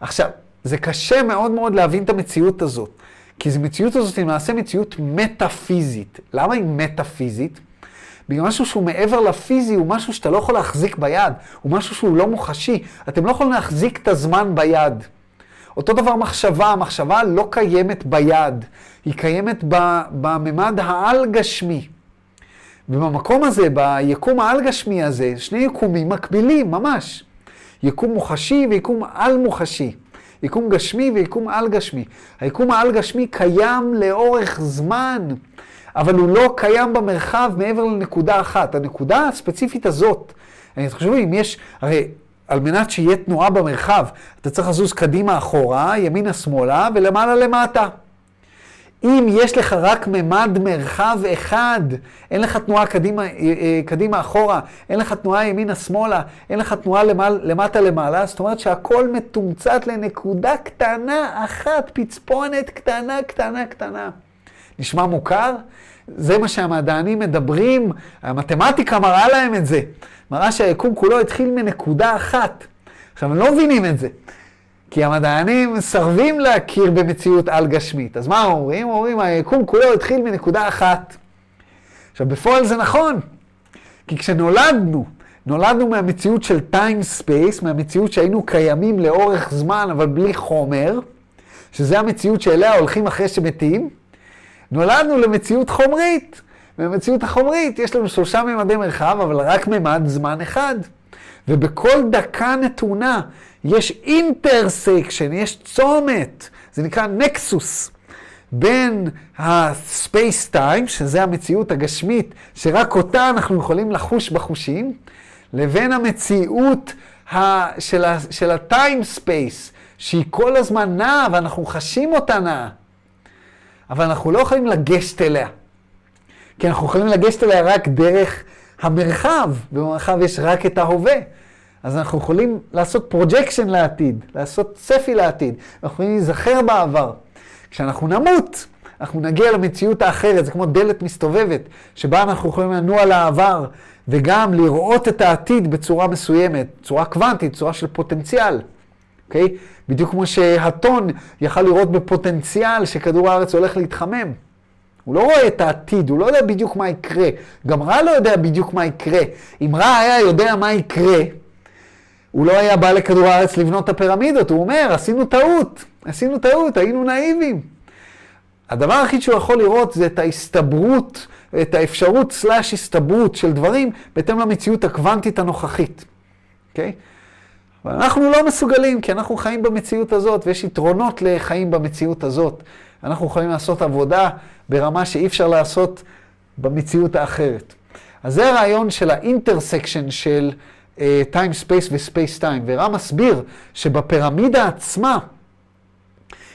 עכשיו, זה קשה מאוד מאוד להבין את המציאות הזאת, כי זו מציאות הזאת היא למעשה מציאות מטאפיזית. למה היא מטאפיזית? בגלל משהו שהוא מעבר לפיזי, הוא משהו שאתה לא יכול להחזיק ביד, הוא משהו שהוא לא מוחשי. אתם לא יכולים להחזיק את הזמן ביד. אותו דבר מחשבה, המחשבה לא קיימת ביד, היא קיימת בממד העל-גשמי. ובמקום הזה, ביקום העל-גשמי הזה, שני יקומים מקבילים, ממש. יקום מוחשי ויקום על-מוחשי. יקום גשמי ויקום על-גשמי. היקום העל-גשמי קיים לאורך זמן, אבל הוא לא קיים במרחב מעבר לנקודה אחת. הנקודה הספציפית הזאת, אני חושב אם יש, הרי על מנת שיהיה תנועה במרחב, אתה צריך לזוז קדימה אחורה, ימינה שמאלה ולמעלה למטה. אם יש לך רק ממד מרחב אחד, אין לך תנועה קדימה, אה, אה, קדימה אחורה, אין לך תנועה ימינה שמאלה, אין לך תנועה למעלה, למטה למעלה, זאת אומרת שהכל מתומצת לנקודה קטנה אחת, פצפונת קטנה קטנה קטנה. נשמע מוכר? זה מה שהמדענים מדברים, המתמטיקה מראה להם את זה. מראה שהיקום כולו התחיל מנקודה אחת. עכשיו, הם לא מבינים את זה. כי המדענים מסרבים להכיר במציאות על-גשמית. אז מה אומרים? אומרים, היקום כולו התחיל מנקודה אחת. עכשיו, בפועל זה נכון, כי כשנולדנו, נולדנו מהמציאות של time space, מהמציאות שהיינו קיימים לאורך זמן, אבל בלי חומר, שזה המציאות שאליה הולכים אחרי שמתים, נולדנו למציאות חומרית. במציאות החומרית יש לנו שלושה ממדי מרחב, אבל רק ממד זמן אחד. ובכל דקה נתונה יש intersection, יש צומת, זה נקרא nexus, בין ה space time, שזה המציאות הגשמית, שרק אותה אנחנו יכולים לחוש בחושים, לבין המציאות ה, של, ה, של ה time space, שהיא כל הזמן נעה ואנחנו חשים אותה נעה. אבל אנחנו לא יכולים לגשת אליה. כי אנחנו יכולים לגשת אליה רק דרך המרחב, במרחב יש רק את ההווה. אז אנחנו יכולים לעשות projection לעתיד, לעשות צפי לעתיד, אנחנו יכולים להיזכר בעבר. כשאנחנו נמות, אנחנו נגיע למציאות האחרת, זה כמו דלת מסתובבת, שבה אנחנו יכולים לנוע לעבר, וגם לראות את העתיד בצורה מסוימת, צורה קוונטית, צורה של פוטנציאל. אוקיי? Okay? בדיוק כמו שהטון יכל לראות בפוטנציאל שכדור הארץ הולך להתחמם. הוא לא רואה את העתיד, הוא לא יודע בדיוק מה יקרה. גם רע לא יודע בדיוק מה יקרה. אם רע היה יודע מה יקרה, הוא לא היה בא לכדור הארץ לבנות את הפירמידות, הוא אומר, עשינו טעות, עשינו טעות, היינו נאיבים. הדבר היחיד שהוא יכול לראות זה את ההסתברות, את האפשרות slash הסתברות של דברים בהתאם למציאות הקוונטית הנוכחית, אוקיי? Okay? אבל אנחנו לא מסוגלים, כי אנחנו חיים במציאות הזאת, ויש יתרונות לחיים במציאות הזאת. אנחנו יכולים לעשות עבודה ברמה שאי אפשר לעשות במציאות האחרת. אז זה הרעיון של ה intersection של time space ו space time. ורא מסביר שבפירמידה עצמה,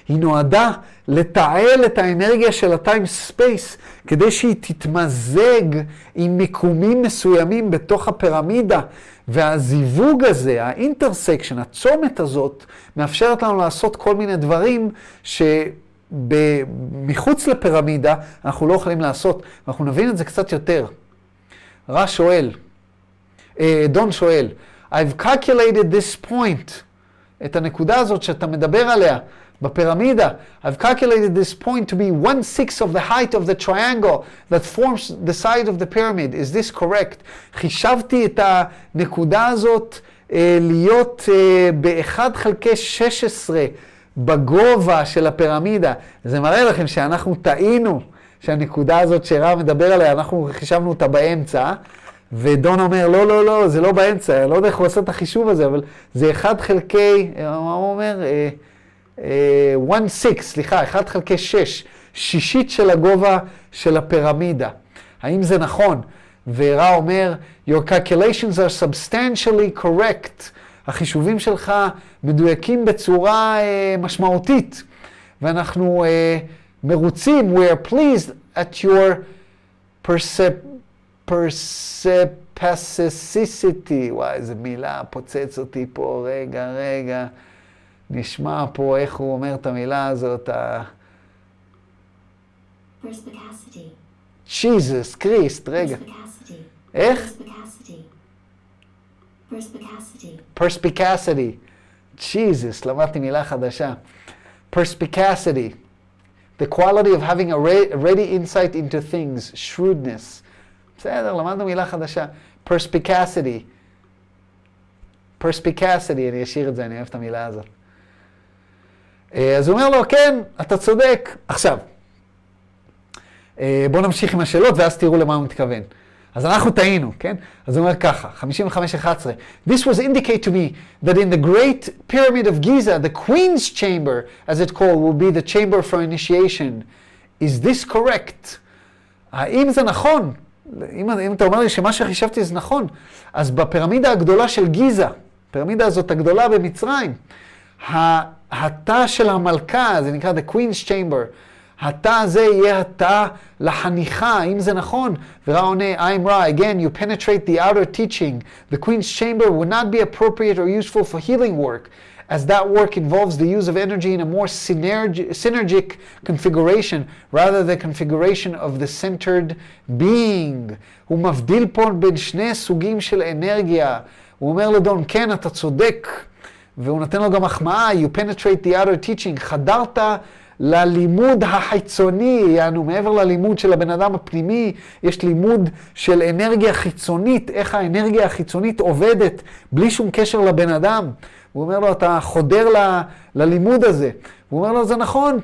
היא נועדה לתעל את האנרגיה של ה time space כדי שהיא תתמזג עם מיקומים מסוימים בתוך הפירמידה. והזיווג הזה, ה intersection, הצומת הזאת, מאפשרת לנו לעשות כל מיני דברים שמחוץ לפירמידה אנחנו לא יכולים לעשות. אנחנו נבין את זה קצת יותר. רא שואל, דון שואל, I've calculated this point, את הנקודה הזאת שאתה מדבר עליה. בפירמידה, I've calculated this point to be one sixth of the height of the triangle that forms the side of the pyramid. Is this correct? חישבתי את הנקודה הזאת אה, להיות אה, ב-1 חלקי 16 בגובה של הפירמידה. זה מראה לכם שאנחנו טעינו, שהנקודה הזאת שרב מדבר עליה, אנחנו חישבנו אותה באמצע. ודון אומר, לא, לא, לא, זה לא באמצע, אני לא יודע איך הוא עושה את החישוב הזה, אבל זה 1 חלקי, מה הוא אומר? אה, 1 6, סליחה, 1 חלקי 6, שישית של הגובה של הפירמידה. האם זה נכון? ורע אומר, your calculations are substantially correct. החישובים שלך מדויקים בצורה uh, משמעותית, ואנחנו uh, מרוצים, we are pleased at your percepacity. וואי, איזה מילה פוצץ אותי פה, רגע, רגע. נשמע פה איך הוא אומר את המילה הזאת, ה... Jesus Christ, רגע. איך? perspicacity. Jesus, למדתי מילה חדשה. perspicacity. The quality of having a ready insight into things, shrewdness. בסדר, למדנו מילה חדשה. פרספיקסיטי. פרספיקסיטי, אני אשאיר את זה, אני אוהב את המילה הזאת. אז הוא אומר לו, כן, אתה צודק. עכשיו, בואו נמשיך עם השאלות ואז תראו למה הוא מתכוון. אז אנחנו טעינו, כן? אז הוא אומר ככה, 55-11. This was indicate to me that in the great pyramid of Giza, the queen's chamber, as it called, will be the chamber for initiation. Is this correct? האם זה נכון? אם, אם אתה אומר לי שמה שחישבתי זה נכון, אז בפירמידה הגדולה של גיזה, הפירמידה הזאת הגדולה במצרים, התא של המלכה, זה נקרא The Queen's Chamber. התא הזה יהיה התא לחניכה, אם זה נכון. ורע עונה, I'm right, again, you penetrate the outer teaching. The Queen's Chamber would not be appropriate or useful for healing work, as that work involves the use of energy in a more synerg synergic configuration, rather than configuration of the centered being. הוא מבדיל פה בין שני סוגים של אנרגיה. הוא אומר לדון, כן, אתה צודק. והוא נותן לו גם מחמאה, you penetrate the outer teaching, חדרת ללימוד החיצוני, יענו, מעבר ללימוד של הבן אדם הפנימי, יש לימוד של אנרגיה חיצונית, איך האנרגיה החיצונית עובדת, בלי שום קשר לבן אדם. הוא אומר לו, אתה חודר ל, ללימוד הזה. הוא אומר לו, זה נכון,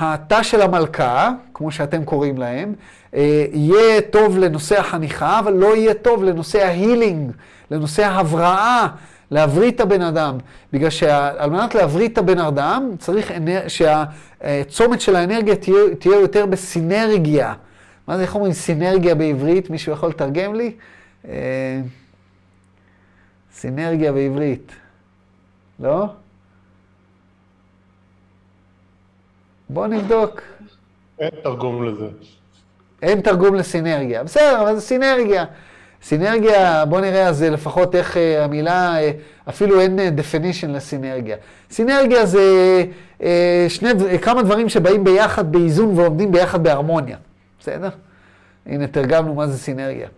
התא של המלכה, כמו שאתם קוראים להם, אה, יהיה טוב לנושא החניכה, אבל לא יהיה טוב לנושא ההילינג, לנושא ההבראה. להבריא את הבן אדם. בגלל שעל מנת להבריא את הבן אדם, צריך שהצומת של האנרגיה תהיה, תהיה יותר בסינרגיה. מה זה, איך אומרים סינרגיה בעברית? מישהו יכול לתרגם לי? אה, סינרגיה בעברית. לא? בואו נבדוק. אין תרגום לזה. אין תרגום לסינרגיה. בסדר, אבל זה סינרגיה. סינרגיה, בוא נראה אז לפחות איך אה, המילה, אה, אפילו אין אה, definition לסינרגיה. סינרגיה זה אה, שני, כמה דברים שבאים ביחד באיזון ועומדים ביחד בהרמוניה, בסדר? הנה, תרגמנו מה זה סינרגיה.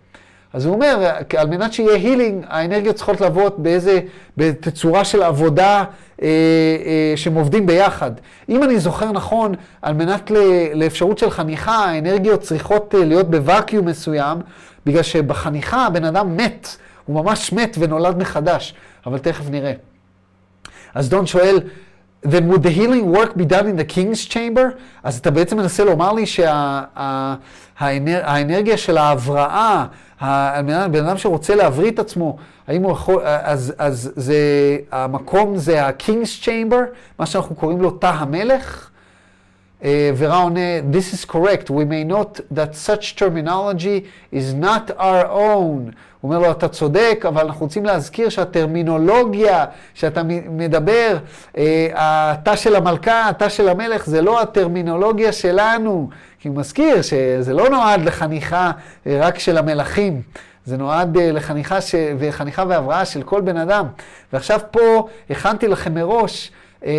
אז הוא אומר, על מנת שיהיה הילינג, האנרגיות צריכות לבוא באיזה, בתצורה של עבודה אה, אה, שהם עובדים ביחד. אם אני זוכר נכון, על מנת ל, לאפשרות של חניכה, האנרגיות צריכות אה, להיות בוואקיום מסוים, בגלל שבחניכה הבן אדם מת, הוא ממש מת ונולד מחדש, אבל תכף נראה. אז דון שואל, then would the healing work be done in the king's chamber? אז אתה בעצם מנסה לומר לי שהאנרגיה של ההבראה, הבן אדם שרוצה להבריא את עצמו, האם הוא יכול, אז, אז זה, המקום זה ה-king's chamber, מה שאנחנו קוראים לו תא המלך? ורע עונה, this is correct, we may note that such terminology is not our own. הוא אומר לו, אתה צודק, אבל אנחנו רוצים להזכיר שהטרמינולוגיה שאתה מדבר, התא של המלכה, התא של המלך, זה לא הטרמינולוגיה שלנו. כי הוא מזכיר שזה לא נועד לחניכה רק של המלכים. זה נועד לחניכה ש... וחניכה והבראה של כל בן אדם. ועכשיו פה הכנתי לכם מראש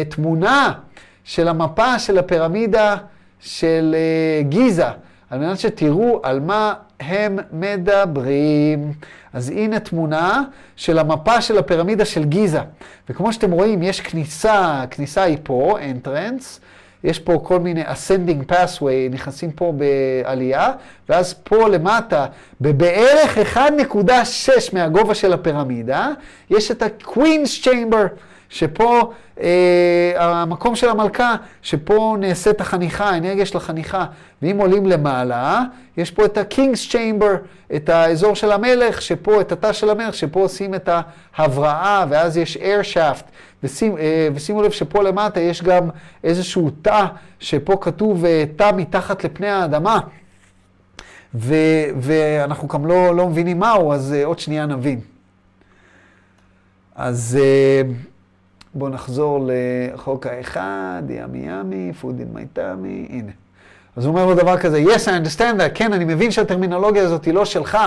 תמונה של המפה של הפירמידה של גיזה, על מנת שתראו על מה הם מדברים. אז הנה תמונה של המפה של הפירמידה של גיזה. וכמו שאתם רואים, יש כניסה, כניסה היא פה, entrance, יש פה כל מיני ascending pathway, נכנסים פה בעלייה, ואז פה למטה, בבערך 1.6 מהגובה של הפירמידה, יש את ה-Queen's Chamber. שפה אה, המקום של המלכה, שפה נעשית החניכה, האנרגיה של החניכה. ואם עולים למעלה, יש פה את ה-King's Chamber, את האזור של המלך, שפה, את התא של המלך, שפה עושים את ההבראה, ואז יש air shaft. ושים, אה, ושימו לב שפה למטה יש גם איזשהו תא, שפה כתוב אה, תא מתחת לפני האדמה. ו, ואנחנו גם לא, לא מבינים מהו, אז אה, עוד שנייה נבין. אז... אה, בואו נחזור לחוק האחד, ימי ימי, food in my tummy, הנה. אז הוא אומר לו דבר כזה, yes, I understand that, כן, אני מבין שהטרמינולוגיה הזאת היא לא שלך.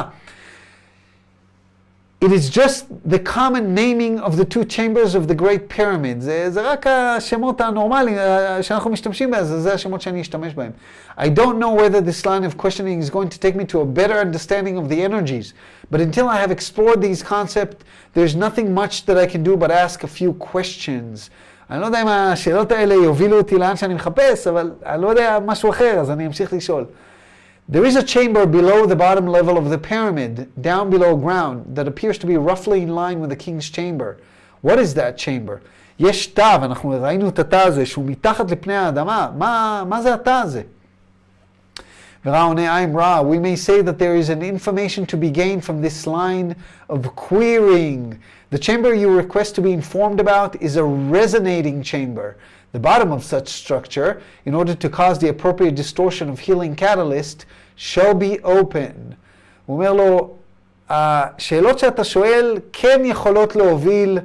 It is just the common naming of the two chambers of the Great Pyramid. זה, זה רק השמות הנורמליים שאנחנו משתמשים בהם, זה השמות שאני אשתמש בהם. I don't know whether this line of questioning is going to take me to a better understanding of the energies, but until I have explored these concepts, there's nothing much that I can do but ask a few questions. אני לא יודע אם השאלות האלה יובילו אותי לאן שאני מחפש, אבל אני לא יודע משהו אחר, אז אני אמשיך לשאול. There is a chamber below the bottom level of the pyramid, down below ground, that appears to be roughly in line with the king's chamber. What is that chamber? יש תא, ואנחנו ראינו את התא הזה, שהוא מתחת לפני האדמה. מה, מה זה התא הזה? ורע עונה, I'm Ra. We may say that there is an information to be gained from this line of querying. The chamber you request to be informed about is a resonating chamber. The bottom of such structure, in order to cause the appropriate distortion of healing catalyst, shall be open. הוא אומר לו, השאלות שאתה שואל כן יכולות להוביל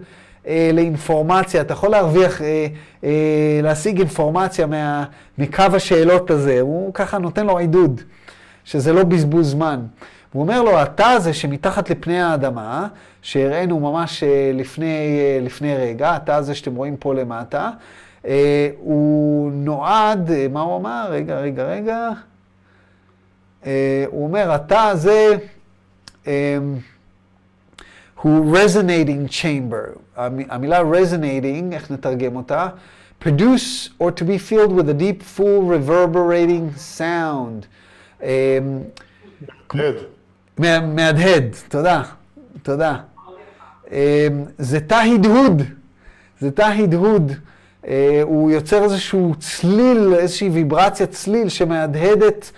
אה, לאינפורמציה, אתה יכול להרוויח, אה, אה, להשיג אינפורמציה מה, מקו השאלות הזה, הוא ככה נותן לו עידוד, שזה לא בזבוז זמן. הוא אומר לו, התא הזה שמתחת לפני האדמה, שהראינו ממש אה, לפני, אה, לפני רגע, התא הזה שאתם רואים פה למטה, הוא נועד, אה, מה הוא אמר? רגע, רגע, רגע. אה, הוא אומר, התא הזה אה, הוא resonating chamber. המילה resonating, איך נתרגם אותה? produce or to be filled with a deep, full, reverberating sound. מהדהד, תודה, תודה. זה תא הדהוד, זה תא הדהוד. הוא יוצר איזשהו צליל, איזושהי ויברציה צליל שמהדהדת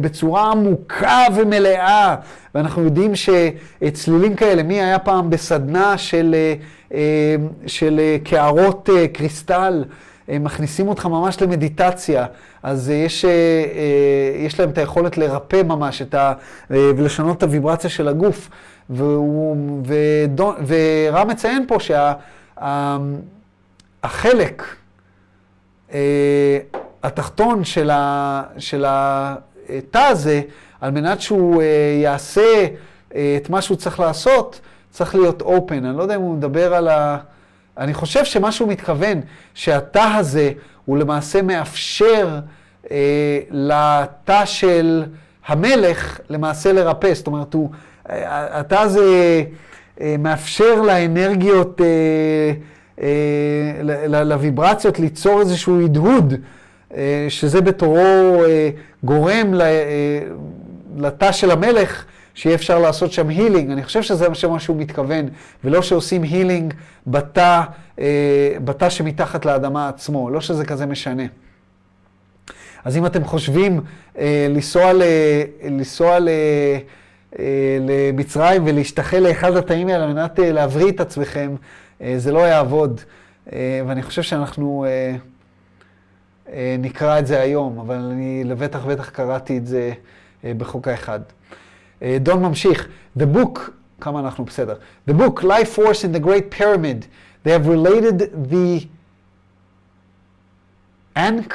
בצורה עמוקה ומלאה. ואנחנו יודעים שצלילים כאלה, מי היה פעם בסדנה של, של קערות קריסטל, מכניסים אותך ממש למדיטציה, אז יש, יש להם את היכולת לרפא ממש את ה, ולשנות את הוויברציה של הגוף. והוא, ודון, ורם מציין פה שהחלק התחתון של התא הזה, על מנת שהוא יעשה אה, את מה שהוא צריך לעשות, צריך להיות open. אני לא יודע אם הוא מדבר על ה... אני חושב שמה שהוא מתכוון, שהתא הזה הוא למעשה מאפשר אה, לתא של המלך למעשה לרפא. זאת אומרת, הוא, אה, התא הזה אה, מאפשר לאנרגיות, אה, אה, לוויברציות ליצור איזשהו הדהוד, אה, שזה בתורו אה, גורם אה, לתא של המלך. שיהיה אפשר לעשות שם הילינג. אני חושב שזה מה שהוא מתכוון, ולא שעושים הילינג בתא, אה, בתא שמתחת לאדמה עצמו, לא שזה כזה משנה. אז אם אתם חושבים אה, לנסוע, ל, לנסוע ל, אה, למצרים ולהשתחל לאחד התאים האלה על מנת אה, להבריא את עצמכם, אה, זה לא יעבוד. אה, ואני חושב שאנחנו אה, אה, נקרא את זה היום, אבל אני לבטח בטח קראתי את זה אה, בחוק האחד. דון ממשיך, the book, כמה אנחנו בסדר, the book, life force in the great pyramid, they have related the Ankh,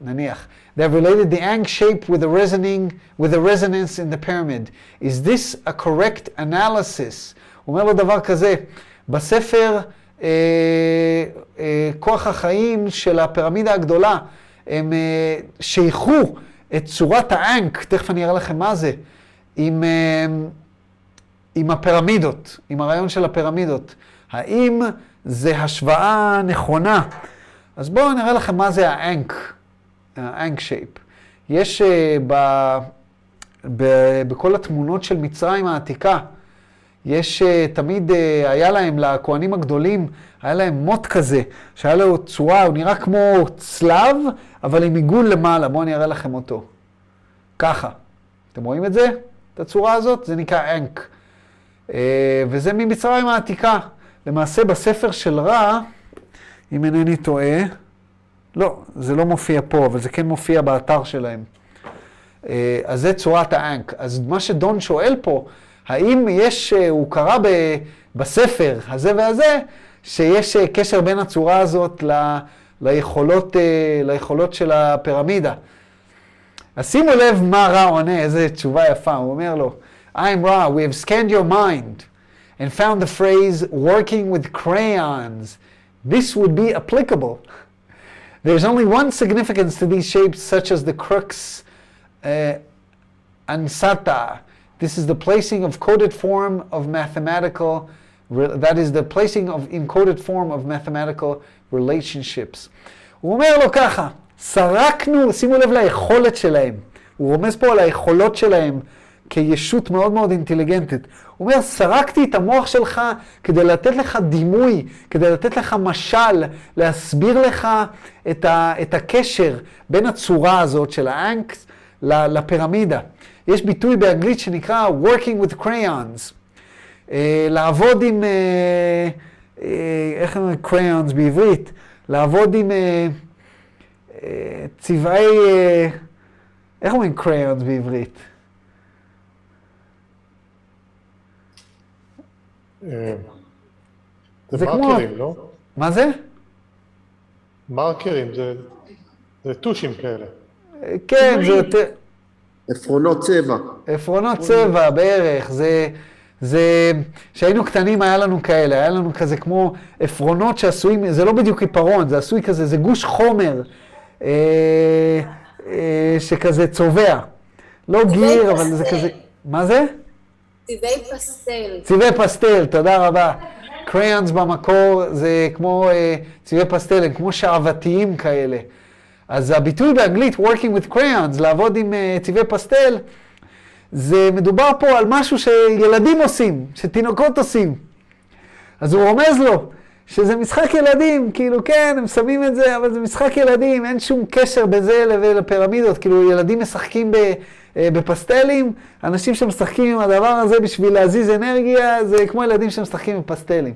נניח, they have related the Ankh shape with the resoning, with the resonance in the pyramid. Is this a correct analysis? הוא אומר לו דבר כזה, בספר אה, אה, כוח החיים של הפירמידה הגדולה, הם אה, שייכו את צורת האנק, תכף אני אראה לכם מה זה, עם, אה, עם הפירמידות, עם הרעיון של הפירמידות. האם זה השוואה נכונה? אז בואו נראה לכם מה זה האנק, האנק שייפ. יש uh, ב, ב, בכל התמונות של מצרים העתיקה, יש uh, תמיד, uh, היה להם, לכהנים הגדולים, היה להם מוט כזה, שהיה לו צורה, הוא נראה כמו צלב, אבל עם עיגול למעלה. בואו אני אראה לכם אותו. ככה. אתם רואים את זה? את הצורה הזאת, זה נקרא אנק. אה, וזה ממצרים העתיקה. למעשה בספר של רע, אם אינני טועה, לא, זה לא מופיע פה, אבל זה כן מופיע באתר שלהם. אה, אז זה צורת האנק. אז מה שדון שואל פה, האם יש, אה, הוא קרא בספר הזה והזה, שיש קשר בין הצורה הזאת ל, ליכולות, ליכולות של הפירמידה. אז שימו לב מה רע עונה, איזה תשובה יפה, הוא אומר לו, I'm Ra, we have scanned your mind and found the phrase working with crayons. This would be applicable. There's only one significance to these shapes, such as the crux uh, ansata. This is the placing of coded form of mathematical, that is the placing of encoded form of mathematical relationships. הוא אומר לו ככה, סרקנו, שימו לב ליכולת שלהם. הוא רומז פה על היכולות שלהם כישות מאוד מאוד אינטליגנטית. הוא אומר, סרקתי את המוח שלך כדי לתת לך דימוי, כדי לתת לך משל, להסביר לך את, ה, את הקשר בין הצורה הזאת של האנקס לפירמידה. יש ביטוי באנגלית שנקרא working with crayons. Uh, לעבוד עם, uh, uh, איך אומרים crayons בעברית? לעבוד עם... צבעי, איך אומרים קריונס בעברית? זה מרקרים, לא? מה זה? מרקרים, זה, זה טושים כאלה. כן, זה יותר... עפרונות צבע. עפרונות צבע בערך, זה... זה, כשהיינו קטנים היה לנו כאלה, היה לנו כזה כמו עפרונות שעשויים, זה לא בדיוק עיפרון, זה עשוי כזה, זה גוש חומר אה, אה, שכזה צובע. לא גיר, אבל זה כזה... מה זה? צבעי פסטל. צבעי פסטל, תודה רבה. קריאנס במקור זה כמו אה, צבעי פסטל, הם כמו שעוותיים כאלה. אז הביטוי באנגלית, working with crayons, לעבוד עם uh, צבעי פסטל, זה מדובר פה על משהו שילדים עושים, שתינוקות עושים. אז הוא רומז לו, שזה משחק ילדים, כאילו כן, הם שמים את זה, אבל זה משחק ילדים, אין שום קשר בזה לפירמידות, כאילו ילדים משחקים ב, אה, בפסטלים, אנשים שמשחקים עם הדבר הזה בשביל להזיז אנרגיה, זה כמו ילדים שמשחקים בפסטלים.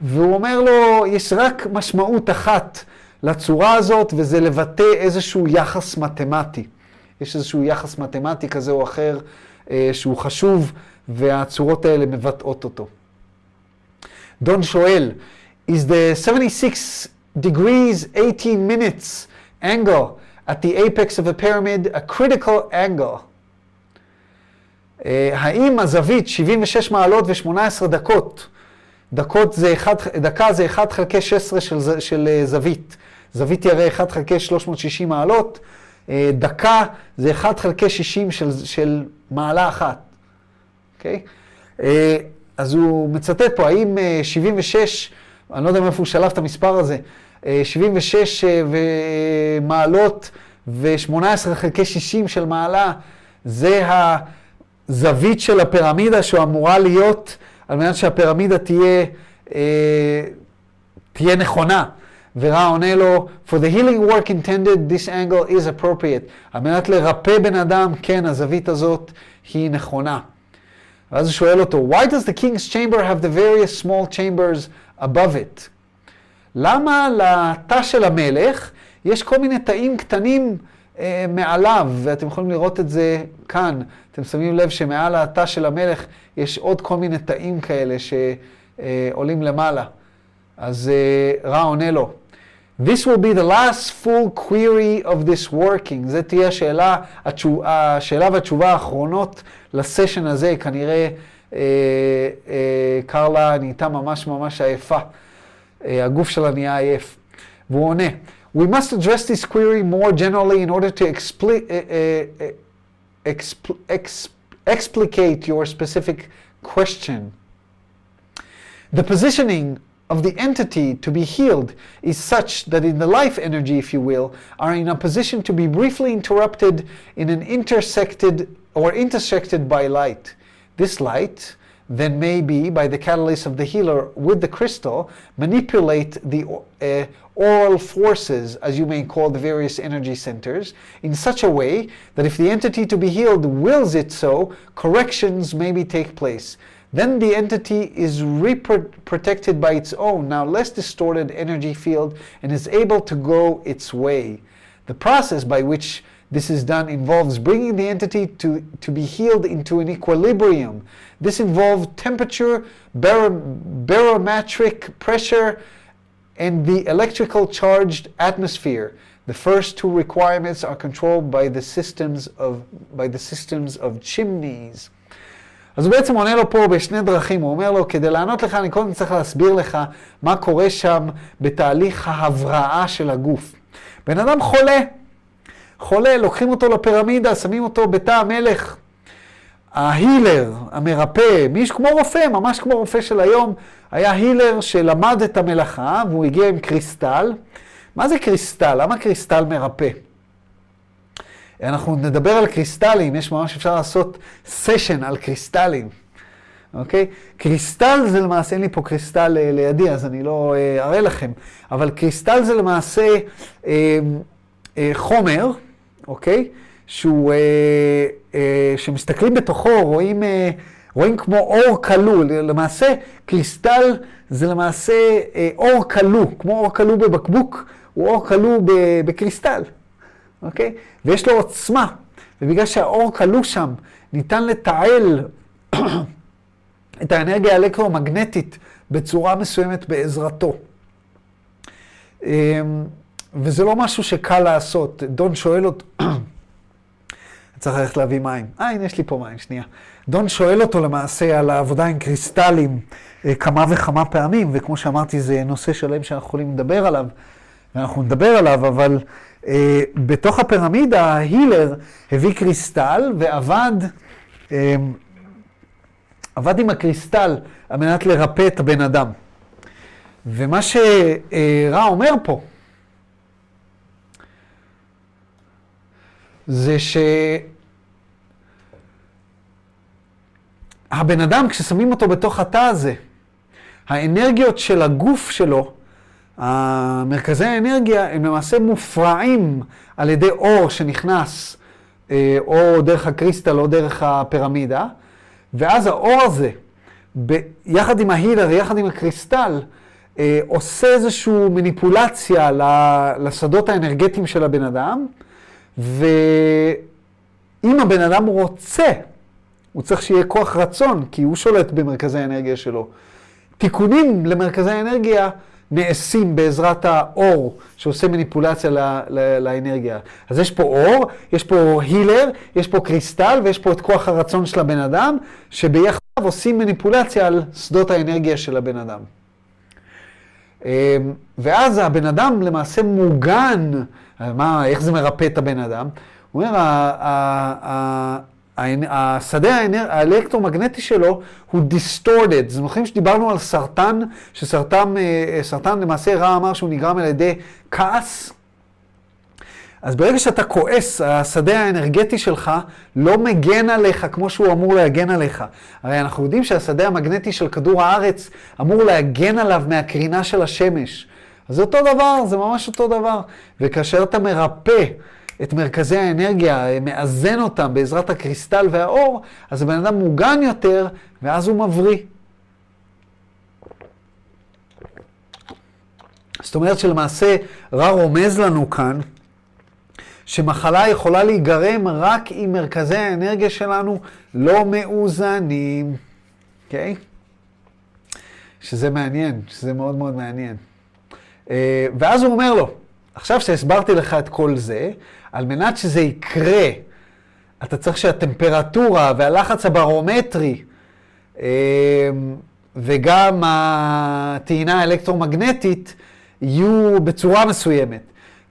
והוא אומר לו, יש רק משמעות אחת לצורה הזאת, וזה לבטא איזשהו יחס מתמטי. יש איזשהו יחס מתמטי כזה או אחר אה, שהוא חשוב, והצורות האלה מבטאות אותו. דון שואל, is the 76 degrees 18 minutes angle at the apex of a pyramid a critical angle? Uh, האם הזווית 76 מעלות ו-18 דקות, דקות זה 1, דקה זה 1 חלקי 16 של, של אה, זווית. זווית יראה 1 חלקי 360 מעלות, אה, דקה זה 1 חלקי 60 של, של מעלה אחת, אוקיי? אה, אז הוא מצטט פה, האם אה, 76, אני לא יודע מאיפה הוא שלף את המספר הזה, אה, 76 אה, ו- מעלות ו-18 חלקי 60 של מעלה, זה הזווית של הפירמידה שאמורה להיות על מנת שהפירמידה תהיה, אה, תהיה נכונה. ורע עונה לו, For the healing work intended, this angle is appropriate. על מנת לרפא בן אדם, כן, הזווית הזאת היא נכונה. ואז הוא שואל אותו, Why does the king's chamber have the various small chambers above it? למה לתא של המלך יש כל מיני תאים קטנים אה, מעליו, ואתם יכולים לראות את זה כאן. אתם שמים לב שמעל התא של המלך יש עוד כל מיני תאים כאלה שעולים למעלה. אז אה, רע עונה לו, This will be the last full query of this working. זו תהיה השאלה, התשוב, השאלה והתשובה האחרונות לסשן הזה. כנראה אה, אה, קרלה נהייתה ממש ממש עייפה. אה, הגוף שלה נהיה עייף. והוא עונה, We must address this query more generally in order to expli- uh, uh, uh, expl- ex- explicate your specific question. The positioning of the entity to be healed is such that in the life energy, if you will, are in a position to be briefly interrupted in an intersected or intersected by light. This light then may be, by the catalyst of the healer with the crystal, manipulate the uh, oral forces, as you may call the various energy centers, in such a way that if the entity to be healed wills it so, corrections maybe take place. Then the entity is protected by its own, now less distorted energy field and is able to go its way. The process by which this is done involves bringing the entity to, to be healed into an equilibrium. This involves temperature, bar- barometric pressure, and the electrical charged atmosphere. The first two requirements are controlled by the systems of, by the systems of chimneys. אז הוא בעצם עונה לו פה בשני דרכים, הוא אומר לו, כדי לענות לך, אני קודם צריך להסביר לך מה קורה שם בתהליך ההבראה של הגוף. בן אדם חולה, חולה, לוקחים אותו לפירמידה, שמים אותו בתא המלך. ההילר, המרפא, מישהו כמו רופא, ממש כמו רופא של היום, היה הילר שלמד את המלאכה והוא הגיע עם קריסטל. מה זה קריסטל? למה קריסטל מרפא? אנחנו נדבר על קריסטלים, יש ממש אפשר לעשות סשן על קריסטלים, אוקיי? קריסטל זה למעשה, אין לי פה קריסטל אה, לידי, אז אני לא אה, אראה לכם, אבל קריסטל זה למעשה אה, אה, חומר, אוקיי? שהוא, אה, אה, שמסתכלים בתוכו, רואים, אה, רואים כמו אור כלוא. למעשה, קריסטל זה למעשה אה, אור כלוא, כמו אור כלוא בבקבוק, הוא אור כלוא בקריסטל. אוקיי? ויש לו עוצמה, ובגלל שהאור כלוא שם, ניתן לתעל את האנרגיה האלקטרומגנטית בצורה מסוימת בעזרתו. אמ, וזה לא משהו שקל לעשות. דון שואל אותו, צריך ללכת להביא מים. אה, הנה יש לי פה מים, שנייה. דון שואל אותו למעשה על העבודה עם קריסטלים אה, כמה וכמה פעמים, וכמו שאמרתי, זה נושא שלם שאנחנו יכולים לדבר עליו, ואנחנו נדבר עליו, אבל בתוך הפירמידה, ההילר הביא קריסטל ועבד uh, עבד עם הקריסטל על מנת לרפא את הבן אדם. ומה שרע אומר פה, זה שהבן אדם, כששמים אותו בתוך התא הזה, האנרגיות של הגוף שלו, המרכזי האנרגיה הם למעשה מופרעים על ידי אור שנכנס אה, או דרך הקריסטל או דרך הפירמידה, ואז האור הזה, יחד עם ההילר, יחד עם הקריסטל, אה, עושה איזושהי מניפולציה לשדות האנרגטיים של הבן אדם, ואם הבן אדם רוצה, הוא צריך שיהיה כוח רצון, כי הוא שולט במרכזי האנרגיה שלו. תיקונים למרכזי האנרגיה נעשים בעזרת האור שעושה מניפולציה ל, ל, לאנרגיה. אז יש פה אור, יש פה הילר, יש פה קריסטל ויש פה את כוח הרצון של הבן אדם, שביחד עושים מניפולציה על שדות האנרגיה של הבן אדם. אמ, ואז הבן אדם למעשה מוגן, מה, איך זה מרפא את הבן אדם? הוא אומר, השדה האלקטרומגנטי שלו הוא distorted. זוכרים שדיברנו על סרטן, שסרטן אה, סרטן למעשה רע אמר שהוא נגרם על ידי כעס? אז ברגע שאתה כועס, השדה האנרגטי שלך לא מגן עליך כמו שהוא אמור להגן עליך. הרי אנחנו יודעים שהשדה המגנטי של כדור הארץ אמור להגן עליו מהקרינה של השמש. אז זה אותו דבר, זה ממש אותו דבר. וכאשר אתה מרפא את מרכזי האנרגיה, מאזן אותם בעזרת הקריסטל והאור, אז הבן אדם מוגן יותר, ואז הוא מבריא. זאת אומרת שלמעשה רע רומז לנו כאן שמחלה יכולה להיגרם רק אם מרכזי האנרגיה שלנו לא מאוזנים, אוקיי? Okay? שזה מעניין, שזה מאוד מאוד מעניין. אה, ואז הוא אומר לו, עכשיו שהסברתי לך את כל זה, על מנת שזה יקרה, אתה צריך שהטמפרטורה והלחץ הברומטרי אה, וגם הטעינה האלקטרומגנטית יהיו בצורה מסוימת.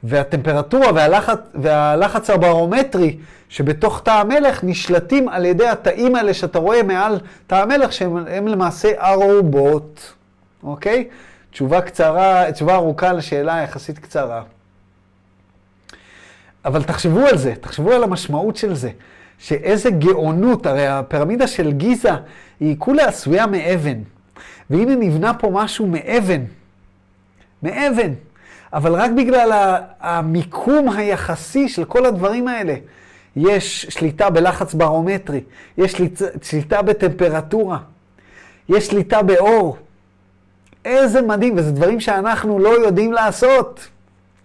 והטמפרטורה והלחץ, והלחץ הברומטרי שבתוך תא המלך נשלטים על ידי התאים האלה שאתה רואה מעל תא המלך, שהם למעשה ארובות, אוקיי? תשובה קצרה, תשובה ארוכה לשאלה יחסית קצרה. אבל תחשבו על זה, תחשבו על המשמעות של זה. שאיזה גאונות, הרי הפירמידה של גיזה היא כולה עשויה מאבן. והנה נבנה פה משהו מאבן. מאבן. אבל רק בגלל המיקום היחסי של כל הדברים האלה. יש שליטה בלחץ ברומטרי, יש שליטה בטמפרטורה, יש שליטה באור. איזה מדהים, וזה דברים שאנחנו לא יודעים לעשות.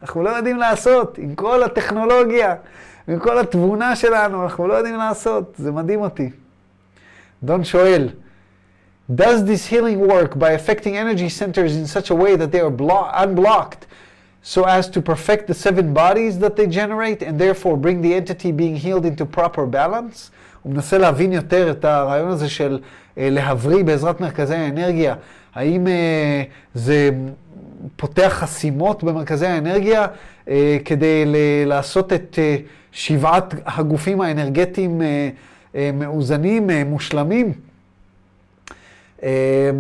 אנחנו לא יודעים לעשות, עם כל הטכנולוגיה, עם כל התבונה שלנו, אנחנו לא יודעים לעשות. זה מדהים אותי. דון שואל, Does this healing work by affecting energy centers in such a way that they are unblocked so as to perfect the seven bodies that they generate and therefore bring the entity being healed into proper balance? הוא מנסה להבין יותר את הרעיון הזה של אה, להבריא בעזרת מרכזי האנרגיה. האם אה, זה פותח חסימות במרכזי האנרגיה אה, כדי ל- לעשות את אה, שבעת הגופים האנרגטיים אה, אה, מאוזנים, אה, מושלמים? אה,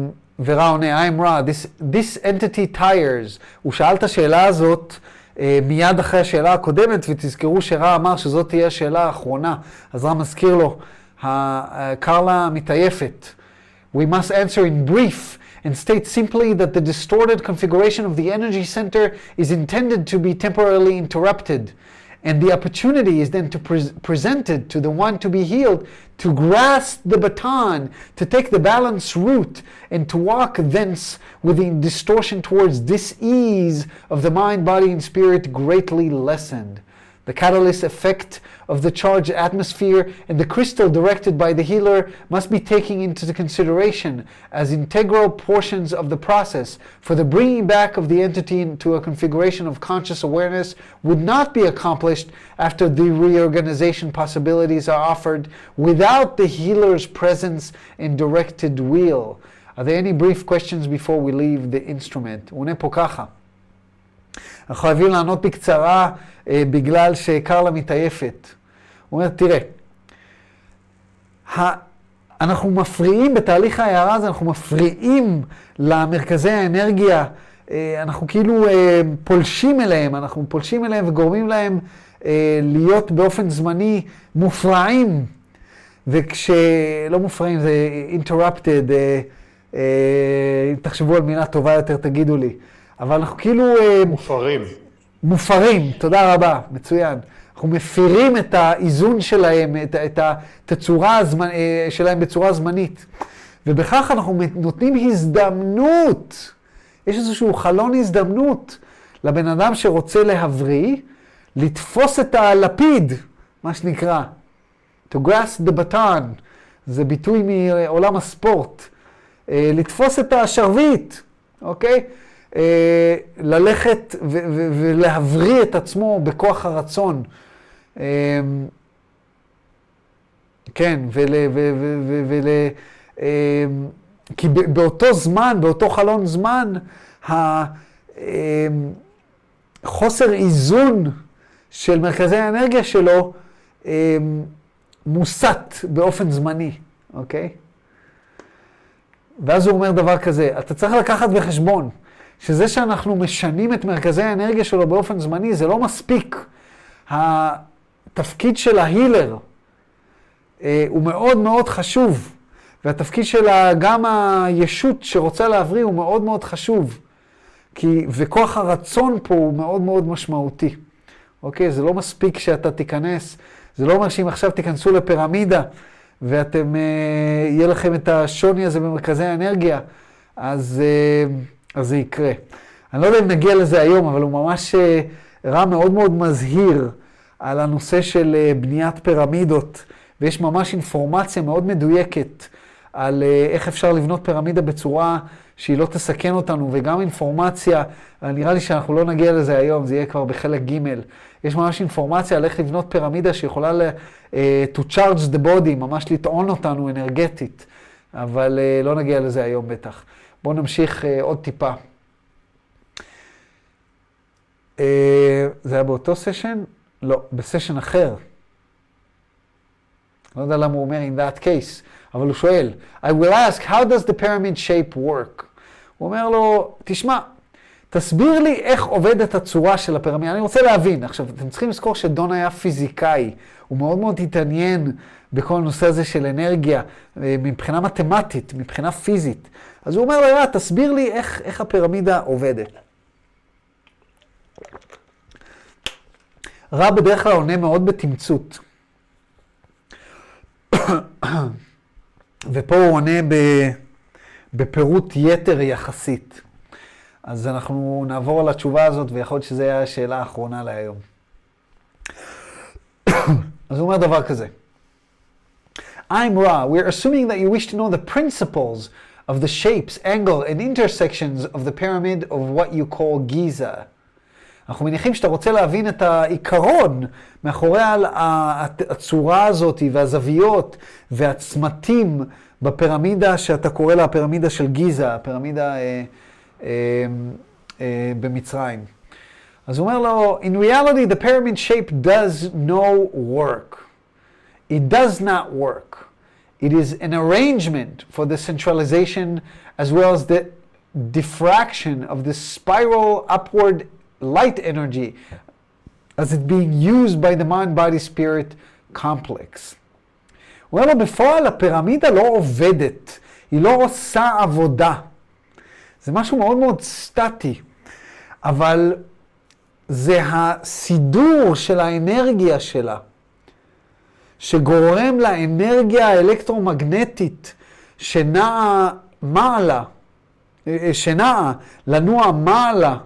ורע עונה, I'm raw, this, this entity tires. הוא שאל את השאלה הזאת uh, מיד אחרי השאלה הקודמת, ותזכרו שרע אמר שזאת תהיה השאלה האחרונה. אז רע מזכיר לו, קרלה מתעייפת. We must answer in brief and state simply that the distorted configuration of the energy center is intended to be temporarily interrupted. And the opportunity is then to pre- presented to the one to be healed to grasp the baton, to take the balance route, and to walk thence with the distortion towards dis-ease of the mind, body, and spirit greatly lessened The catalyst effect of the charged atmosphere and the crystal directed by the healer must be taken into consideration as integral portions of the process, for the bringing back of the entity into a configuration of conscious awareness would not be accomplished after the reorganization possibilities are offered without the healer's presence and directed wheel. Are there any brief questions before we leave the instrument? הוא עונה פה ככה. אנחנו חייבים לענות בקצרה אה, בגלל שקרלה מתעייפת. הוא אומר, תראה. אנחנו מפריעים בתהליך ההערה הזה, אנחנו מפריעים למרכזי האנרגיה, אה, אנחנו כאילו אה, פולשים אליהם, אנחנו פולשים אליהם וגורמים להם אה, להיות באופן זמני מופרעים. וכשלא מופרעים זה interrupted, אה, אה, אם תחשבו על מילה טובה יותר תגידו לי. אבל אנחנו כאילו... אה, מופרים. תודה רבה, מצוין. אנחנו מפירים את האיזון שלהם, את, את התצורה הזמנ... אה, שלהם בצורה זמנית. ובכך אנחנו נותנים הזדמנות, יש איזשהו חלון הזדמנות לבן אדם שרוצה להבריא, לתפוס את הלפיד, מה שנקרא. To grasp the baton, זה ביטוי מעולם הספורט. לתפוס את השרביט, אוקיי? אה, ללכת ולהבריא את עצמו בכוח הרצון. אה, כן, ול... אה, כי באותו זמן, באותו חלון זמן, החוסר איזון של מרכזי האנרגיה שלו מוסט באופן זמני, אוקיי? ואז הוא אומר דבר כזה, אתה צריך לקחת בחשבון שזה שאנחנו משנים את מרכזי האנרגיה שלו באופן זמני, זה לא מספיק. התפקיד של ההילר אה, הוא מאוד מאוד חשוב, והתפקיד של גם הישות שרוצה להבריא הוא מאוד מאוד חשוב. כי, וכוח הרצון פה הוא מאוד מאוד משמעותי. אוקיי? זה לא מספיק שאתה תיכנס, זה לא אומר שאם עכשיו תיכנסו לפירמידה ואתם, אה, יהיה לכם את השוני הזה במרכזי האנרגיה, אז, אה, אז זה יקרה. אני לא יודע אם נגיע לזה היום, אבל הוא ממש אה, רע מאוד מאוד מזהיר על הנושא של אה, בניית פירמידות, ויש ממש אינפורמציה מאוד מדויקת על אה, איך אפשר לבנות פירמידה בצורה שהיא לא תסכן אותנו, וגם אינפורמציה, נראה לי שאנחנו לא נגיע לזה היום, זה יהיה כבר בחלק ג'. יש ממש אינפורמציה על איך לבנות פירמידה שיכולה ל- to charge the body, ממש לטעון אותנו אנרגטית, אבל לא נגיע לזה היום בטח. בואו נמשיך אה, עוד טיפה. אה, זה היה באותו סשן? לא, בסשן אחר. לא יודע למה הוא אומר in that case, אבל הוא שואל, I will ask, how does the pyramid shape work? הוא אומר לו, תשמע, תסביר לי איך עובדת הצורה של הפירמידה. אני רוצה להבין. עכשיו, אתם צריכים לזכור שדון היה פיזיקאי. הוא מאוד מאוד התעניין בכל הנושא הזה של אנרגיה, אה, מבחינה מתמטית, מבחינה פיזית. אז הוא אומר לו, יאללה, תסביר לי איך, איך הפירמידה עובדת. רב בדרך כלל עונה מאוד בתמצות. ופה הוא עונה ב, בפירוט יתר יחסית. אז אנחנו נעבור על התשובה הזאת, ויכול להיות שזו הייתה השאלה האחרונה להיום. אז הוא אומר דבר כזה. I'm Ra. We're assuming that you wish to know the principles of the shapes, angle, and intersections of the pyramid of what you call Giza. אנחנו מניחים שאתה רוצה להבין את העיקרון מאחורי הצורה הזאת והזוויות והצמתים בפירמידה שאתה קורא לה הפירמידה של גיזה, הפירמידה אה, אה, אה, במצרים. אז הוא אומר לו, in reality the pyramid shape does no work. It does not work. It is an arrangement for the centralization as well as the diffraction of the spiral upward light energy as it being used by the mind-body-spirit complex. הוא אומר לו, בפועל הפירמידה לא עובדת, היא לא עושה עבודה. זה משהו מאוד מאוד סטטי, אבל זה הסידור של האנרגיה שלה, שגורם לאנרגיה האלקטרומגנטית שנעה מעלה, אה, שנעה לנוע מעלה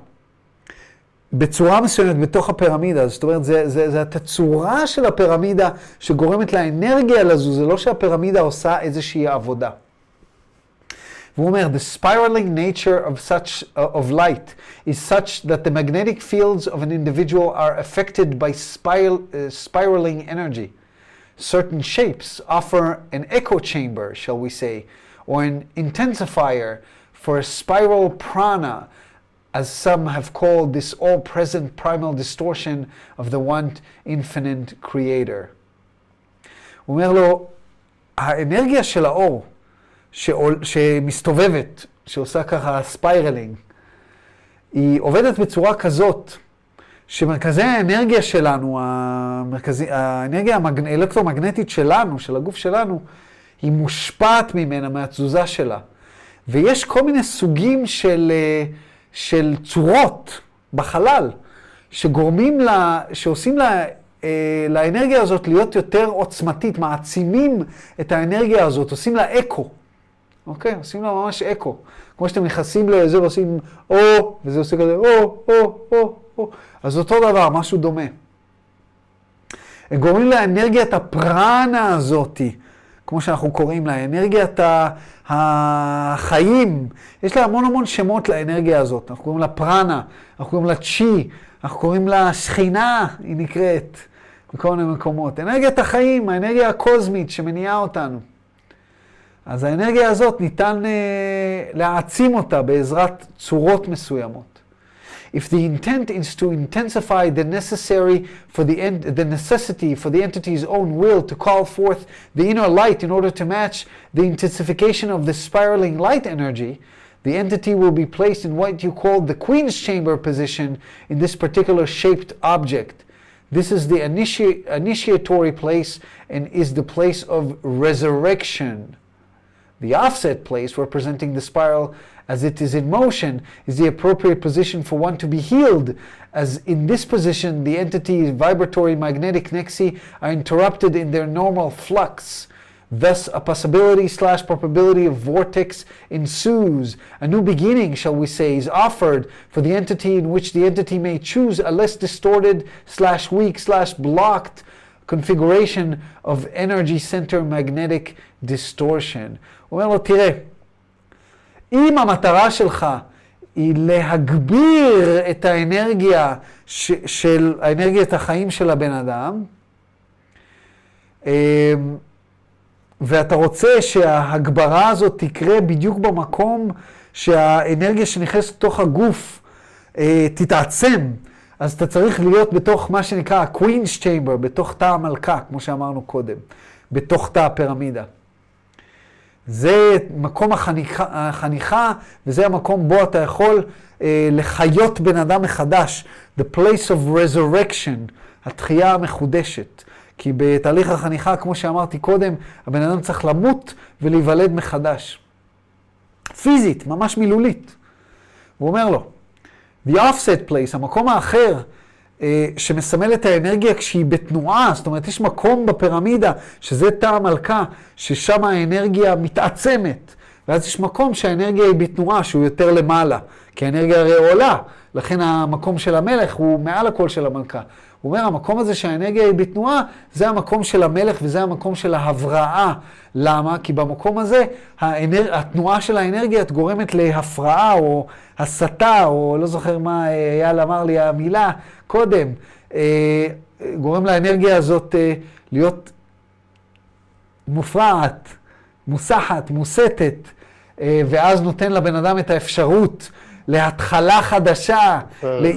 בצורה מסוימת בתוך הפירמידה. זאת אומרת, זה, זה, זה התצורה של הפירמידה שגורמת לאנרגיה לזו, זה לא שהפירמידה עושה איזושהי עבודה. והוא אומר, the spiraling nature of such of light is such that the magnetic fields of an individual are affected by spiral, uh, spiraling energy. Certain shapes offer an echo chamber, shall we say, or an intensifier for a spiral prana, as some have called this all-present primal distortion of the one infinite creator. הוא אומר לו, האנרגיה של האור, שעול, שמסתובבת, שעושה ככה ספיירלינג, היא עובדת בצורה כזאת, שמרכזי האנרגיה שלנו, המרכזי, האנרגיה המגנ... האלקטרומגנטית שלנו, של הגוף שלנו, היא מושפעת ממנה, מהתזוזה שלה. ויש כל מיני סוגים של, אה, של צורות בחלל, שגורמים לה, שעושים לה, אה, לאנרגיה הזאת להיות יותר עוצמתית, מעצימים את האנרגיה הזאת, עושים לה אקו. אוקיי? עושים לה ממש אקו. כמו שאתם נכנסים לזה ועושים או, וזה עושה כזה או, או, או, או. אז אותו דבר, משהו דומה. הם גורמים לאנרגיית הפרנה הזאתי, כמו שאנחנו קוראים לה, אנרגיית החיים. יש לה המון המון שמות לאנרגיה הזאת. אנחנו קוראים לה פרנה, אנחנו קוראים לה צ'י, אנחנו קוראים לה שכינה, היא נקראת בכל מיני מקומות. אנרגיית החיים, האנרגיה הקוסמית שמניעה אותנו. אז האנרגיה הזאת ניתן אה, להעצים אותה בעזרת צורות מסוימות. If the intent is to intensify the necessary for the, en- the necessity for the entity's own will to call forth the inner light in order to match the intensification of the spiraling light energy, the entity will be placed in what you call the queen's chamber position in this particular shaped object. This is the initi- initiatory place and is the place of resurrection. The offset place, representing the spiral as it is in motion, is the appropriate position for one to be healed, as in this position the entity's vibratory magnetic nexi are interrupted in their normal flux. Thus, a possibility slash probability of vortex ensues. A new beginning, shall we say, is offered for the entity in which the entity may choose a less distorted slash weak slash blocked configuration of energy center magnetic distortion. הוא אומר לו, תראה, אם המטרה שלך היא להגביר את האנרגיה ש, של, האנרגיית החיים של הבן אדם, אמ, ואתה רוצה שההגברה הזאת תקרה בדיוק במקום שהאנרגיה שנכנסת לתוך הגוף אה, תתעצם, אז אתה צריך להיות בתוך מה שנקרא ה-Queen's Chamber, בתוך תא המלכה, כמו שאמרנו קודם, בתוך תא הפירמידה. זה מקום החניכה, החניכה, וזה המקום בו אתה יכול אה, לחיות בן אדם מחדש. The place of resurrection, התחייה המחודשת. כי בתהליך החניכה, כמו שאמרתי קודם, הבן אדם צריך למות ולהיוולד מחדש. פיזית, ממש מילולית. הוא אומר לו, The offset place, המקום האחר, אה, שמסמל את האנרגיה כשהיא בתנועה, זאת אומרת, יש מקום בפירמידה, שזה תא המלכה, ששם האנרגיה מתעצמת. ואז יש מקום שהאנרגיה היא בתנועה, שהוא יותר למעלה, כי האנרגיה הרי עולה, לכן המקום של המלך הוא מעל הקול של המלכה. הוא אומר, המקום הזה שהאנרגיה היא בתנועה, זה המקום של המלך וזה המקום של ההבראה. למה? כי במקום הזה האנר... התנועה של האנרגיה גורמת להפרעה או הסתה, או לא זוכר מה אה, אייל אמר לי המילה קודם, אה, גורם לאנרגיה הזאת אה, להיות מופרעת, מוסחת, מוסתת, ואז נותן לבן אדם את האפשרות להתחלה חדשה. ל...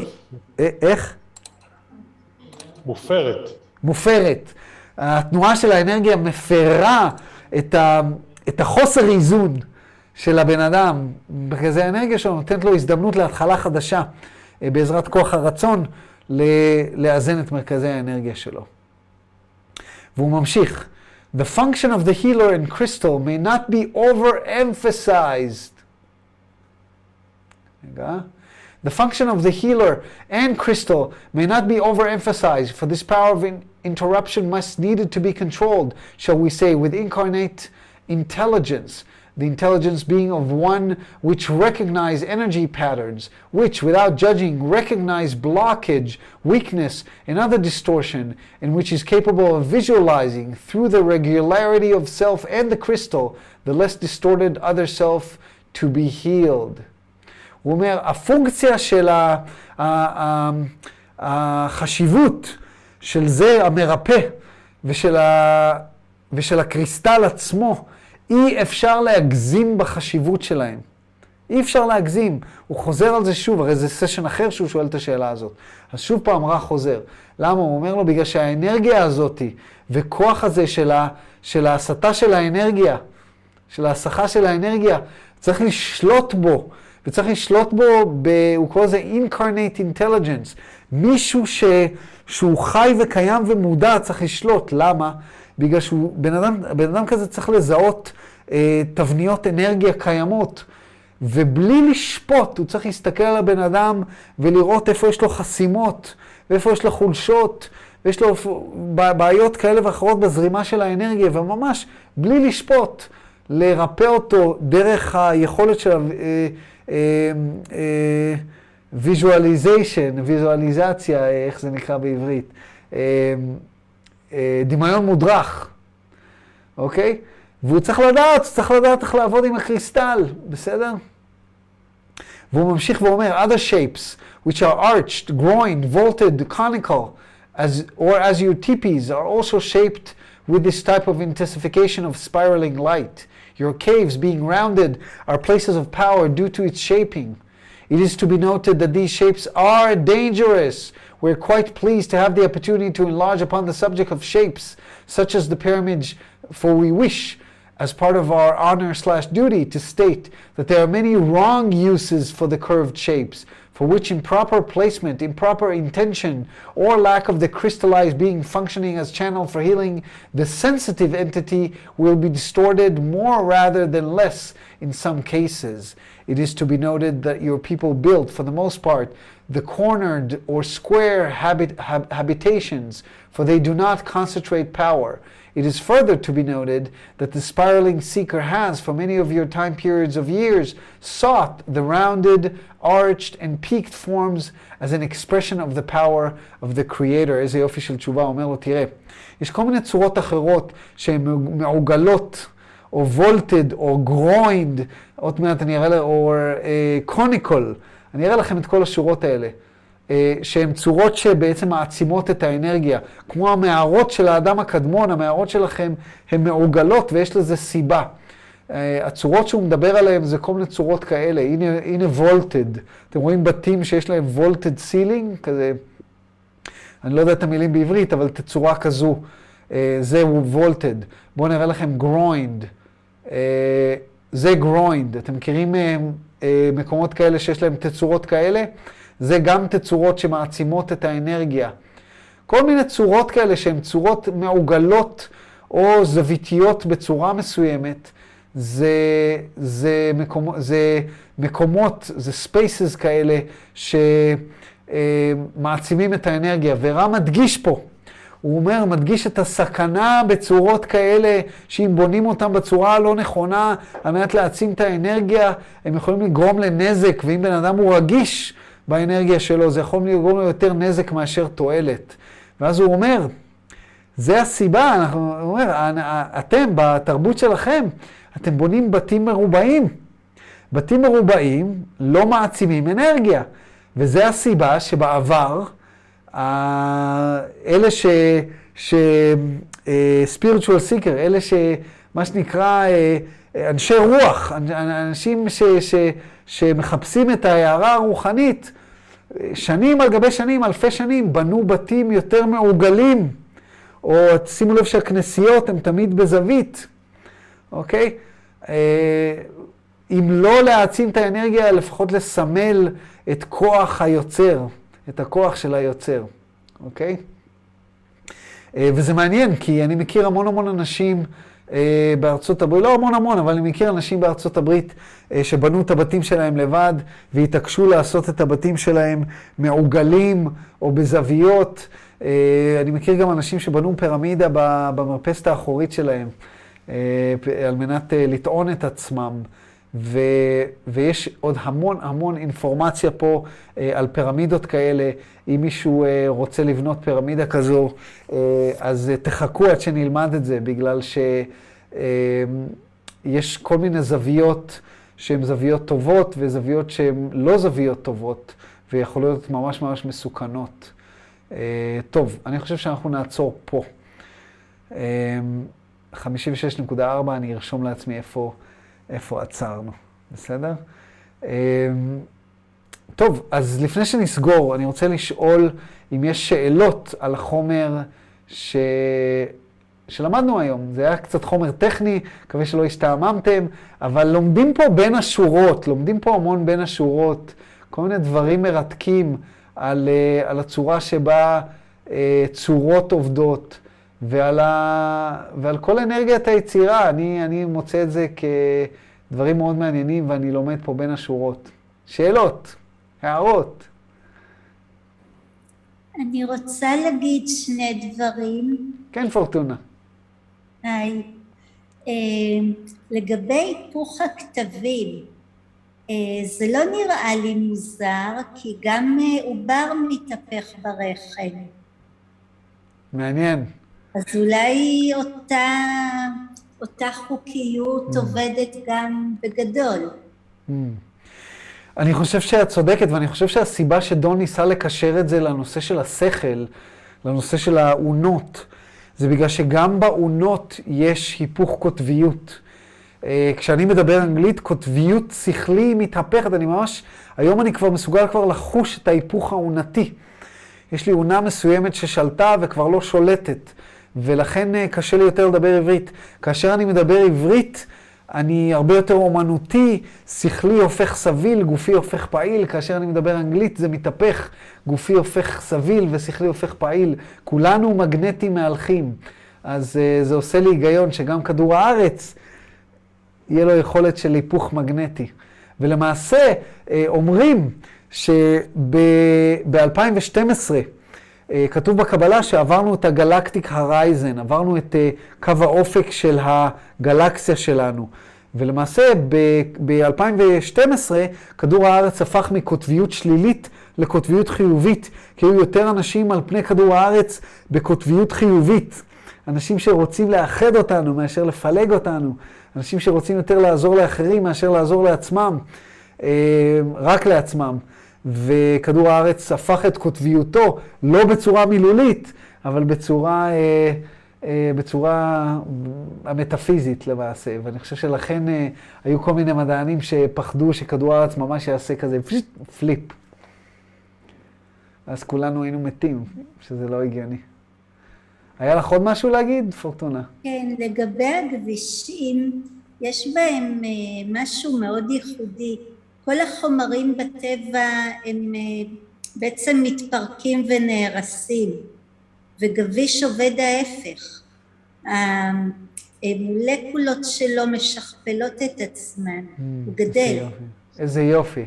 איך? מופרת. מופרת. התנועה של האנרגיה מפרה את, ה, את החוסר איזון של הבן אדם. מרכזי האנרגיה שלו נותנת לו הזדמנות להתחלה חדשה אה, בעזרת כוח הרצון לאזן את מרכזי האנרגיה שלו. והוא ממשיך. The function of the healer and crystal may not be overemphasized. The function of the healer and crystal may not be overemphasized, for this power of in- interruption must needed to be controlled, shall we say, with incarnate intelligence, the intelligence being of one which recognize energy patterns, which, without judging, recognize blockage, weakness, and other distortion, and which is capable of visualizing through the regularity of self and the crystal the less distorted other self to be healed. הוא אומר, הפונקציה של ה, ה, החשיבות של זה המרפא ושל, ה, ושל הקריסטל עצמו, אי אפשר להגזים בחשיבות שלהם. אי אפשר להגזים. הוא חוזר על זה שוב, הרי זה סשן אחר שהוא שואל את השאלה הזאת. אז שוב פעם רע חוזר. למה? הוא אומר לו, בגלל שהאנרגיה הזאת וכוח הזה של, ה, של ההסתה של האנרגיה, של ההסחה של האנרגיה, צריך לשלוט בו. וצריך לשלוט בו, ב, הוא קורא לזה incarnate intelligence. מישהו ש, שהוא חי וקיים ומודע צריך לשלוט. למה? בגלל שהוא, בן אדם, בן אדם כזה צריך לזהות אה, תבניות אנרגיה קיימות. ובלי לשפוט, הוא צריך להסתכל על הבן אדם ולראות איפה יש לו חסימות, ואיפה יש לו חולשות, ויש לו בעיות כאלה ואחרות בזרימה של האנרגיה, וממש, בלי לשפוט, לרפא אותו דרך היכולת של... אה, ויזואליזיישן, ויזואליזציה, איך זה נקרא בעברית? דמיון מודרך, אוקיי? והוא צריך לדעת, צריך לדעת איך לעבוד עם הקריסטל, בסדר? והוא ממשיך ואומר, other shapes which are arched, groined, vaulted, conical, as, or as your teepees are also shaped with this type of intensification of spiraling light. Your caves, being rounded, are places of power due to its shaping. It is to be noted that these shapes are dangerous. We're quite pleased to have the opportunity to enlarge upon the subject of shapes, such as the pyramid, for we wish, as part of our honor slash duty, to state that there are many wrong uses for the curved shapes, for which improper placement, improper intention, or lack of the crystallized being functioning as channel for healing the sensitive entity will be distorted more rather than less in some cases. It is to be noted that your people built, for the most part, the cornered or square habit, hab- habitations, for they do not concentrate power. It is further to be noted that the spiraling seeker has, for many of your time periods of years, sought the rounded, arched, and peaked forms as an expression of the power of the Creator. איזה יופי של תשובה, אומר לו, תראה, יש כל מיני צורות אחרות שהן מעוגלות, או וולטד, או גרוינד, עוד מעט אני אראה, או קוניקול, אני אראה לכם את כל השורות האלה. אה, שהן צורות שבעצם מעצימות את האנרגיה. כמו המערות של האדם הקדמון, המערות שלכם הן מעוגלות ויש לזה סיבה. אה, הצורות שהוא מדבר עליהן זה כל מיני צורות כאלה. הנה, הנה vaulted. אתם רואים בתים שיש להם vaulted ceiling, כזה, אני לא יודע את המילים בעברית, אבל תצורה כזו. אה, זה vaulted. בואו נראה לכם groined. זה groined. אתם מכירים מקומות כאלה שיש להם תצורות כאלה? זה גם תצורות שמעצימות את האנרגיה. כל מיני צורות כאלה שהן צורות מעוגלות או זוויתיות בצורה מסוימת, זה, זה, מקומ, זה מקומות, זה spaces כאלה שמעצימים את האנרגיה. ורם מדגיש פה, הוא אומר, מדגיש את הסכנה בצורות כאלה, שאם בונים אותם בצורה הלא נכונה, על מנת להעצים את האנרגיה, הם יכולים לגרום לנזק, ואם בן אדם הוא רגיש, באנרגיה שלו, זה יכול לגרום לו יותר נזק מאשר תועלת. ואז הוא אומר, זה הסיבה, אנחנו, הוא אומר, אתם, בתרבות שלכם, אתם בונים בתים מרובעים. בתים מרובעים לא מעצימים אנרגיה. וזה הסיבה שבעבר, אלה ש... ש... ספיריטואל סיקר, אלה שמה שנקרא אה, אנשי רוח, אנשים ש... ש... שמחפשים את ההערה הרוחנית, שנים על גבי שנים, אלפי שנים, בנו בתים יותר מעוגלים, או שימו לב שהכנסיות הן תמיד בזווית, אוקיי? אה, אם לא להעצים את האנרגיה, לפחות לסמל את כוח היוצר, את הכוח של היוצר, אוקיי? אה, וזה מעניין, כי אני מכיר המון המון אנשים בארצות הברית, לא המון המון, אבל אני מכיר אנשים בארצות הברית אה, שבנו את הבתים שלהם לבד והתעקשו לעשות את הבתים שלהם מעוגלים או בזוויות. אה, אני מכיר גם אנשים שבנו פירמידה במרפסת האחורית שלהם על מנת לטעון את עצמם. ו, ויש עוד המון המון אינפורמציה פה אה, על פירמידות כאלה. אם מישהו אה, רוצה לבנות פירמידה כזו, אה, אז אה, תחכו עד שנלמד את זה, בגלל שיש אה, כל מיני זוויות שהן זוויות טובות וזוויות שהן לא זוויות טובות, ויכולות להיות ממש ממש מסוכנות. אה, טוב, אני חושב שאנחנו נעצור פה. אה, 56.4, אני ארשום לעצמי איפה... איפה עצרנו, בסדר? אמ, טוב, אז לפני שנסגור, אני רוצה לשאול אם יש שאלות על החומר ש... שלמדנו היום. זה היה קצת חומר טכני, מקווה שלא השתעממתם, אבל לומדים פה בין השורות, לומדים פה המון בין השורות, כל מיני דברים מרתקים על, אה, על הצורה שבה אה, צורות עובדות. ועל, ה... ועל כל אנרגיית היצירה. אני, אני מוצא את זה כדברים מאוד מעניינים, ואני לומד פה בין השורות. שאלות, הערות. אני רוצה להגיד שני דברים. כן, פורטונה. היי. אה, לגבי היפוך הכתבים, אה, זה לא נראה לי מוזר, כי גם אה, עובר מתהפך ברחם. מעניין. אז אולי אותה, אותה חוקיות עובדת גם בגדול. אני חושב שאת צודקת, ואני חושב שהסיבה שדון ניסה לקשר את זה לנושא של השכל, לנושא של האונות, זה בגלל שגם באונות יש היפוך קוטביות. אה, כשאני מדבר אנגלית, קוטביות שכלי מתהפכת, אני ממש, היום אני כבר מסוגל כבר לחוש את ההיפוך האונתי. יש לי אונה מסוימת ששלטה וכבר לא שולטת, ולכן אה, קשה לי יותר לדבר עברית. כאשר אני מדבר עברית, אני הרבה יותר אומנותי, שכלי הופך סביל, גופי הופך פעיל, כאשר אני מדבר אנגלית זה מתהפך, גופי הופך סביל ושכלי הופך פעיל. כולנו מגנטים מהלכים. אז uh, זה עושה לי היגיון שגם כדור הארץ, יהיה לו יכולת של היפוך מגנטי. ולמעשה, uh, אומרים שב-2012, אה, כתוב בקבלה שעברנו את הגלקטיק הרייזן, עברנו את אה, קו האופק של הגלקסיה שלנו. ולמעשה ב-2012 כדור הארץ הפך מקוטביות שלילית לקוטביות חיובית, כי היו יותר אנשים על פני כדור הארץ בקוטביות חיובית. אנשים שרוצים לאחד אותנו מאשר לפלג אותנו, אנשים שרוצים יותר לעזור לאחרים מאשר לעזור לעצמם, אה, רק לעצמם. וכדור הארץ הפך את קוטביותו, לא בצורה מילולית, אבל בצורה, אה, אה, בצורה המטאפיזית למעשה. ואני חושב שלכן אה, היו כל מיני מדענים שפחדו שכדור הארץ ממש יעשה כזה פליפ. אז כולנו היינו מתים, שזה לא הגיוני. היה לך עוד משהו להגיד, פורטונה? כן, לגבי הכבישים, יש בהם משהו מאוד ייחודי. כל החומרים בטבע הם אה, בעצם מתפרקים ונהרסים, וגביש עובד ההפך. המולקולות שלו משכפלות את עצמן, Mm, הוא גדל. איזה יופי.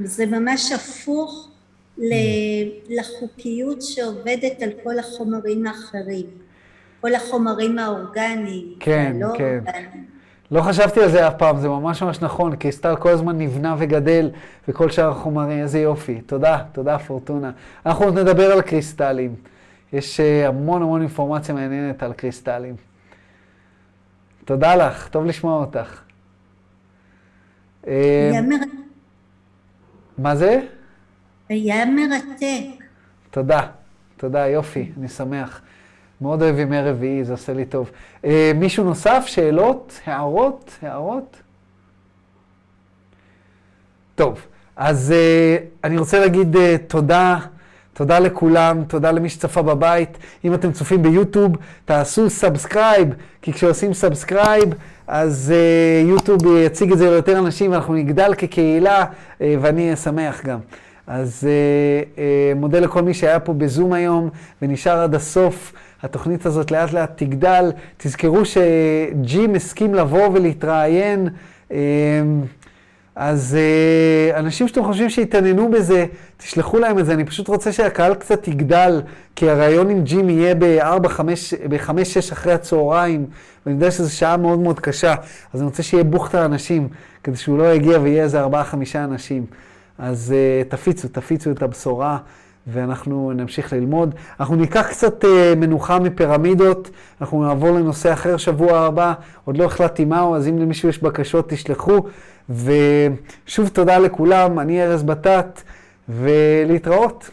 זה ממש הפוך ל- לחוקיות שעובדת על כל החומרים האחרים, כל החומרים האורגניים, כן, הלא כן. אורגניים. לא חשבתי על זה אף פעם, זה ממש ממש נכון, קריסטל כל הזמן נבנה וגדל, וכל שאר החומרים, איזה יופי. תודה, תודה פורטונה. אנחנו עוד נדבר על קריסטלים. יש אה, המון המון אינפורמציה מעניינת על קריסטלים. תודה לך, טוב לשמוע אותך. אה, היה מה זה? היה מרתק. תודה, תודה, יופי, אני שמח. מאוד אוהב ימי רביעי, זה עושה לי טוב. אה, מישהו נוסף? שאלות? הערות? הערות? טוב, אז אה, אני רוצה להגיד אה, תודה, תודה לכולם, תודה למי שצפה בבית. אם אתם צופים ביוטיוב, תעשו subscribe, כי כשעושים subscribe, אז אה, יוטיוב יציג את זה ליותר אנשים, ואנחנו נגדל כקהילה, אה, ואני אהיה שמח גם. אז אה, אה, מודה לכל מי שהיה פה בזום היום ונשאר עד הסוף. התוכנית הזאת לאט לאט תגדל. תזכרו שג'ים הסכים לבוא ולהתראיין. אה, אז אה, אנשים שאתם חושבים שהתעניינו בזה, תשלחו להם את זה. אני פשוט רוצה שהקהל קצת יגדל, כי הראיון עם ג'ים יהיה ב-4, 5, ב-5, 6 אחרי הצהריים, ואני יודע שזו שעה מאוד מאוד קשה, אז אני רוצה שיהיה בוכטה אנשים, כדי שהוא לא יגיע ויהיה איזה 4-5 אנשים. אז uh, תפיצו, תפיצו את הבשורה, ואנחנו נמשיך ללמוד. אנחנו ניקח קצת uh, מנוחה מפירמידות, אנחנו נעבור לנושא אחר שבוע הבא, עוד לא החלטתי מהו, אז אם למישהו יש בקשות, תשלחו. ושוב תודה לכולם, אני ארז בטט, ולהתראות.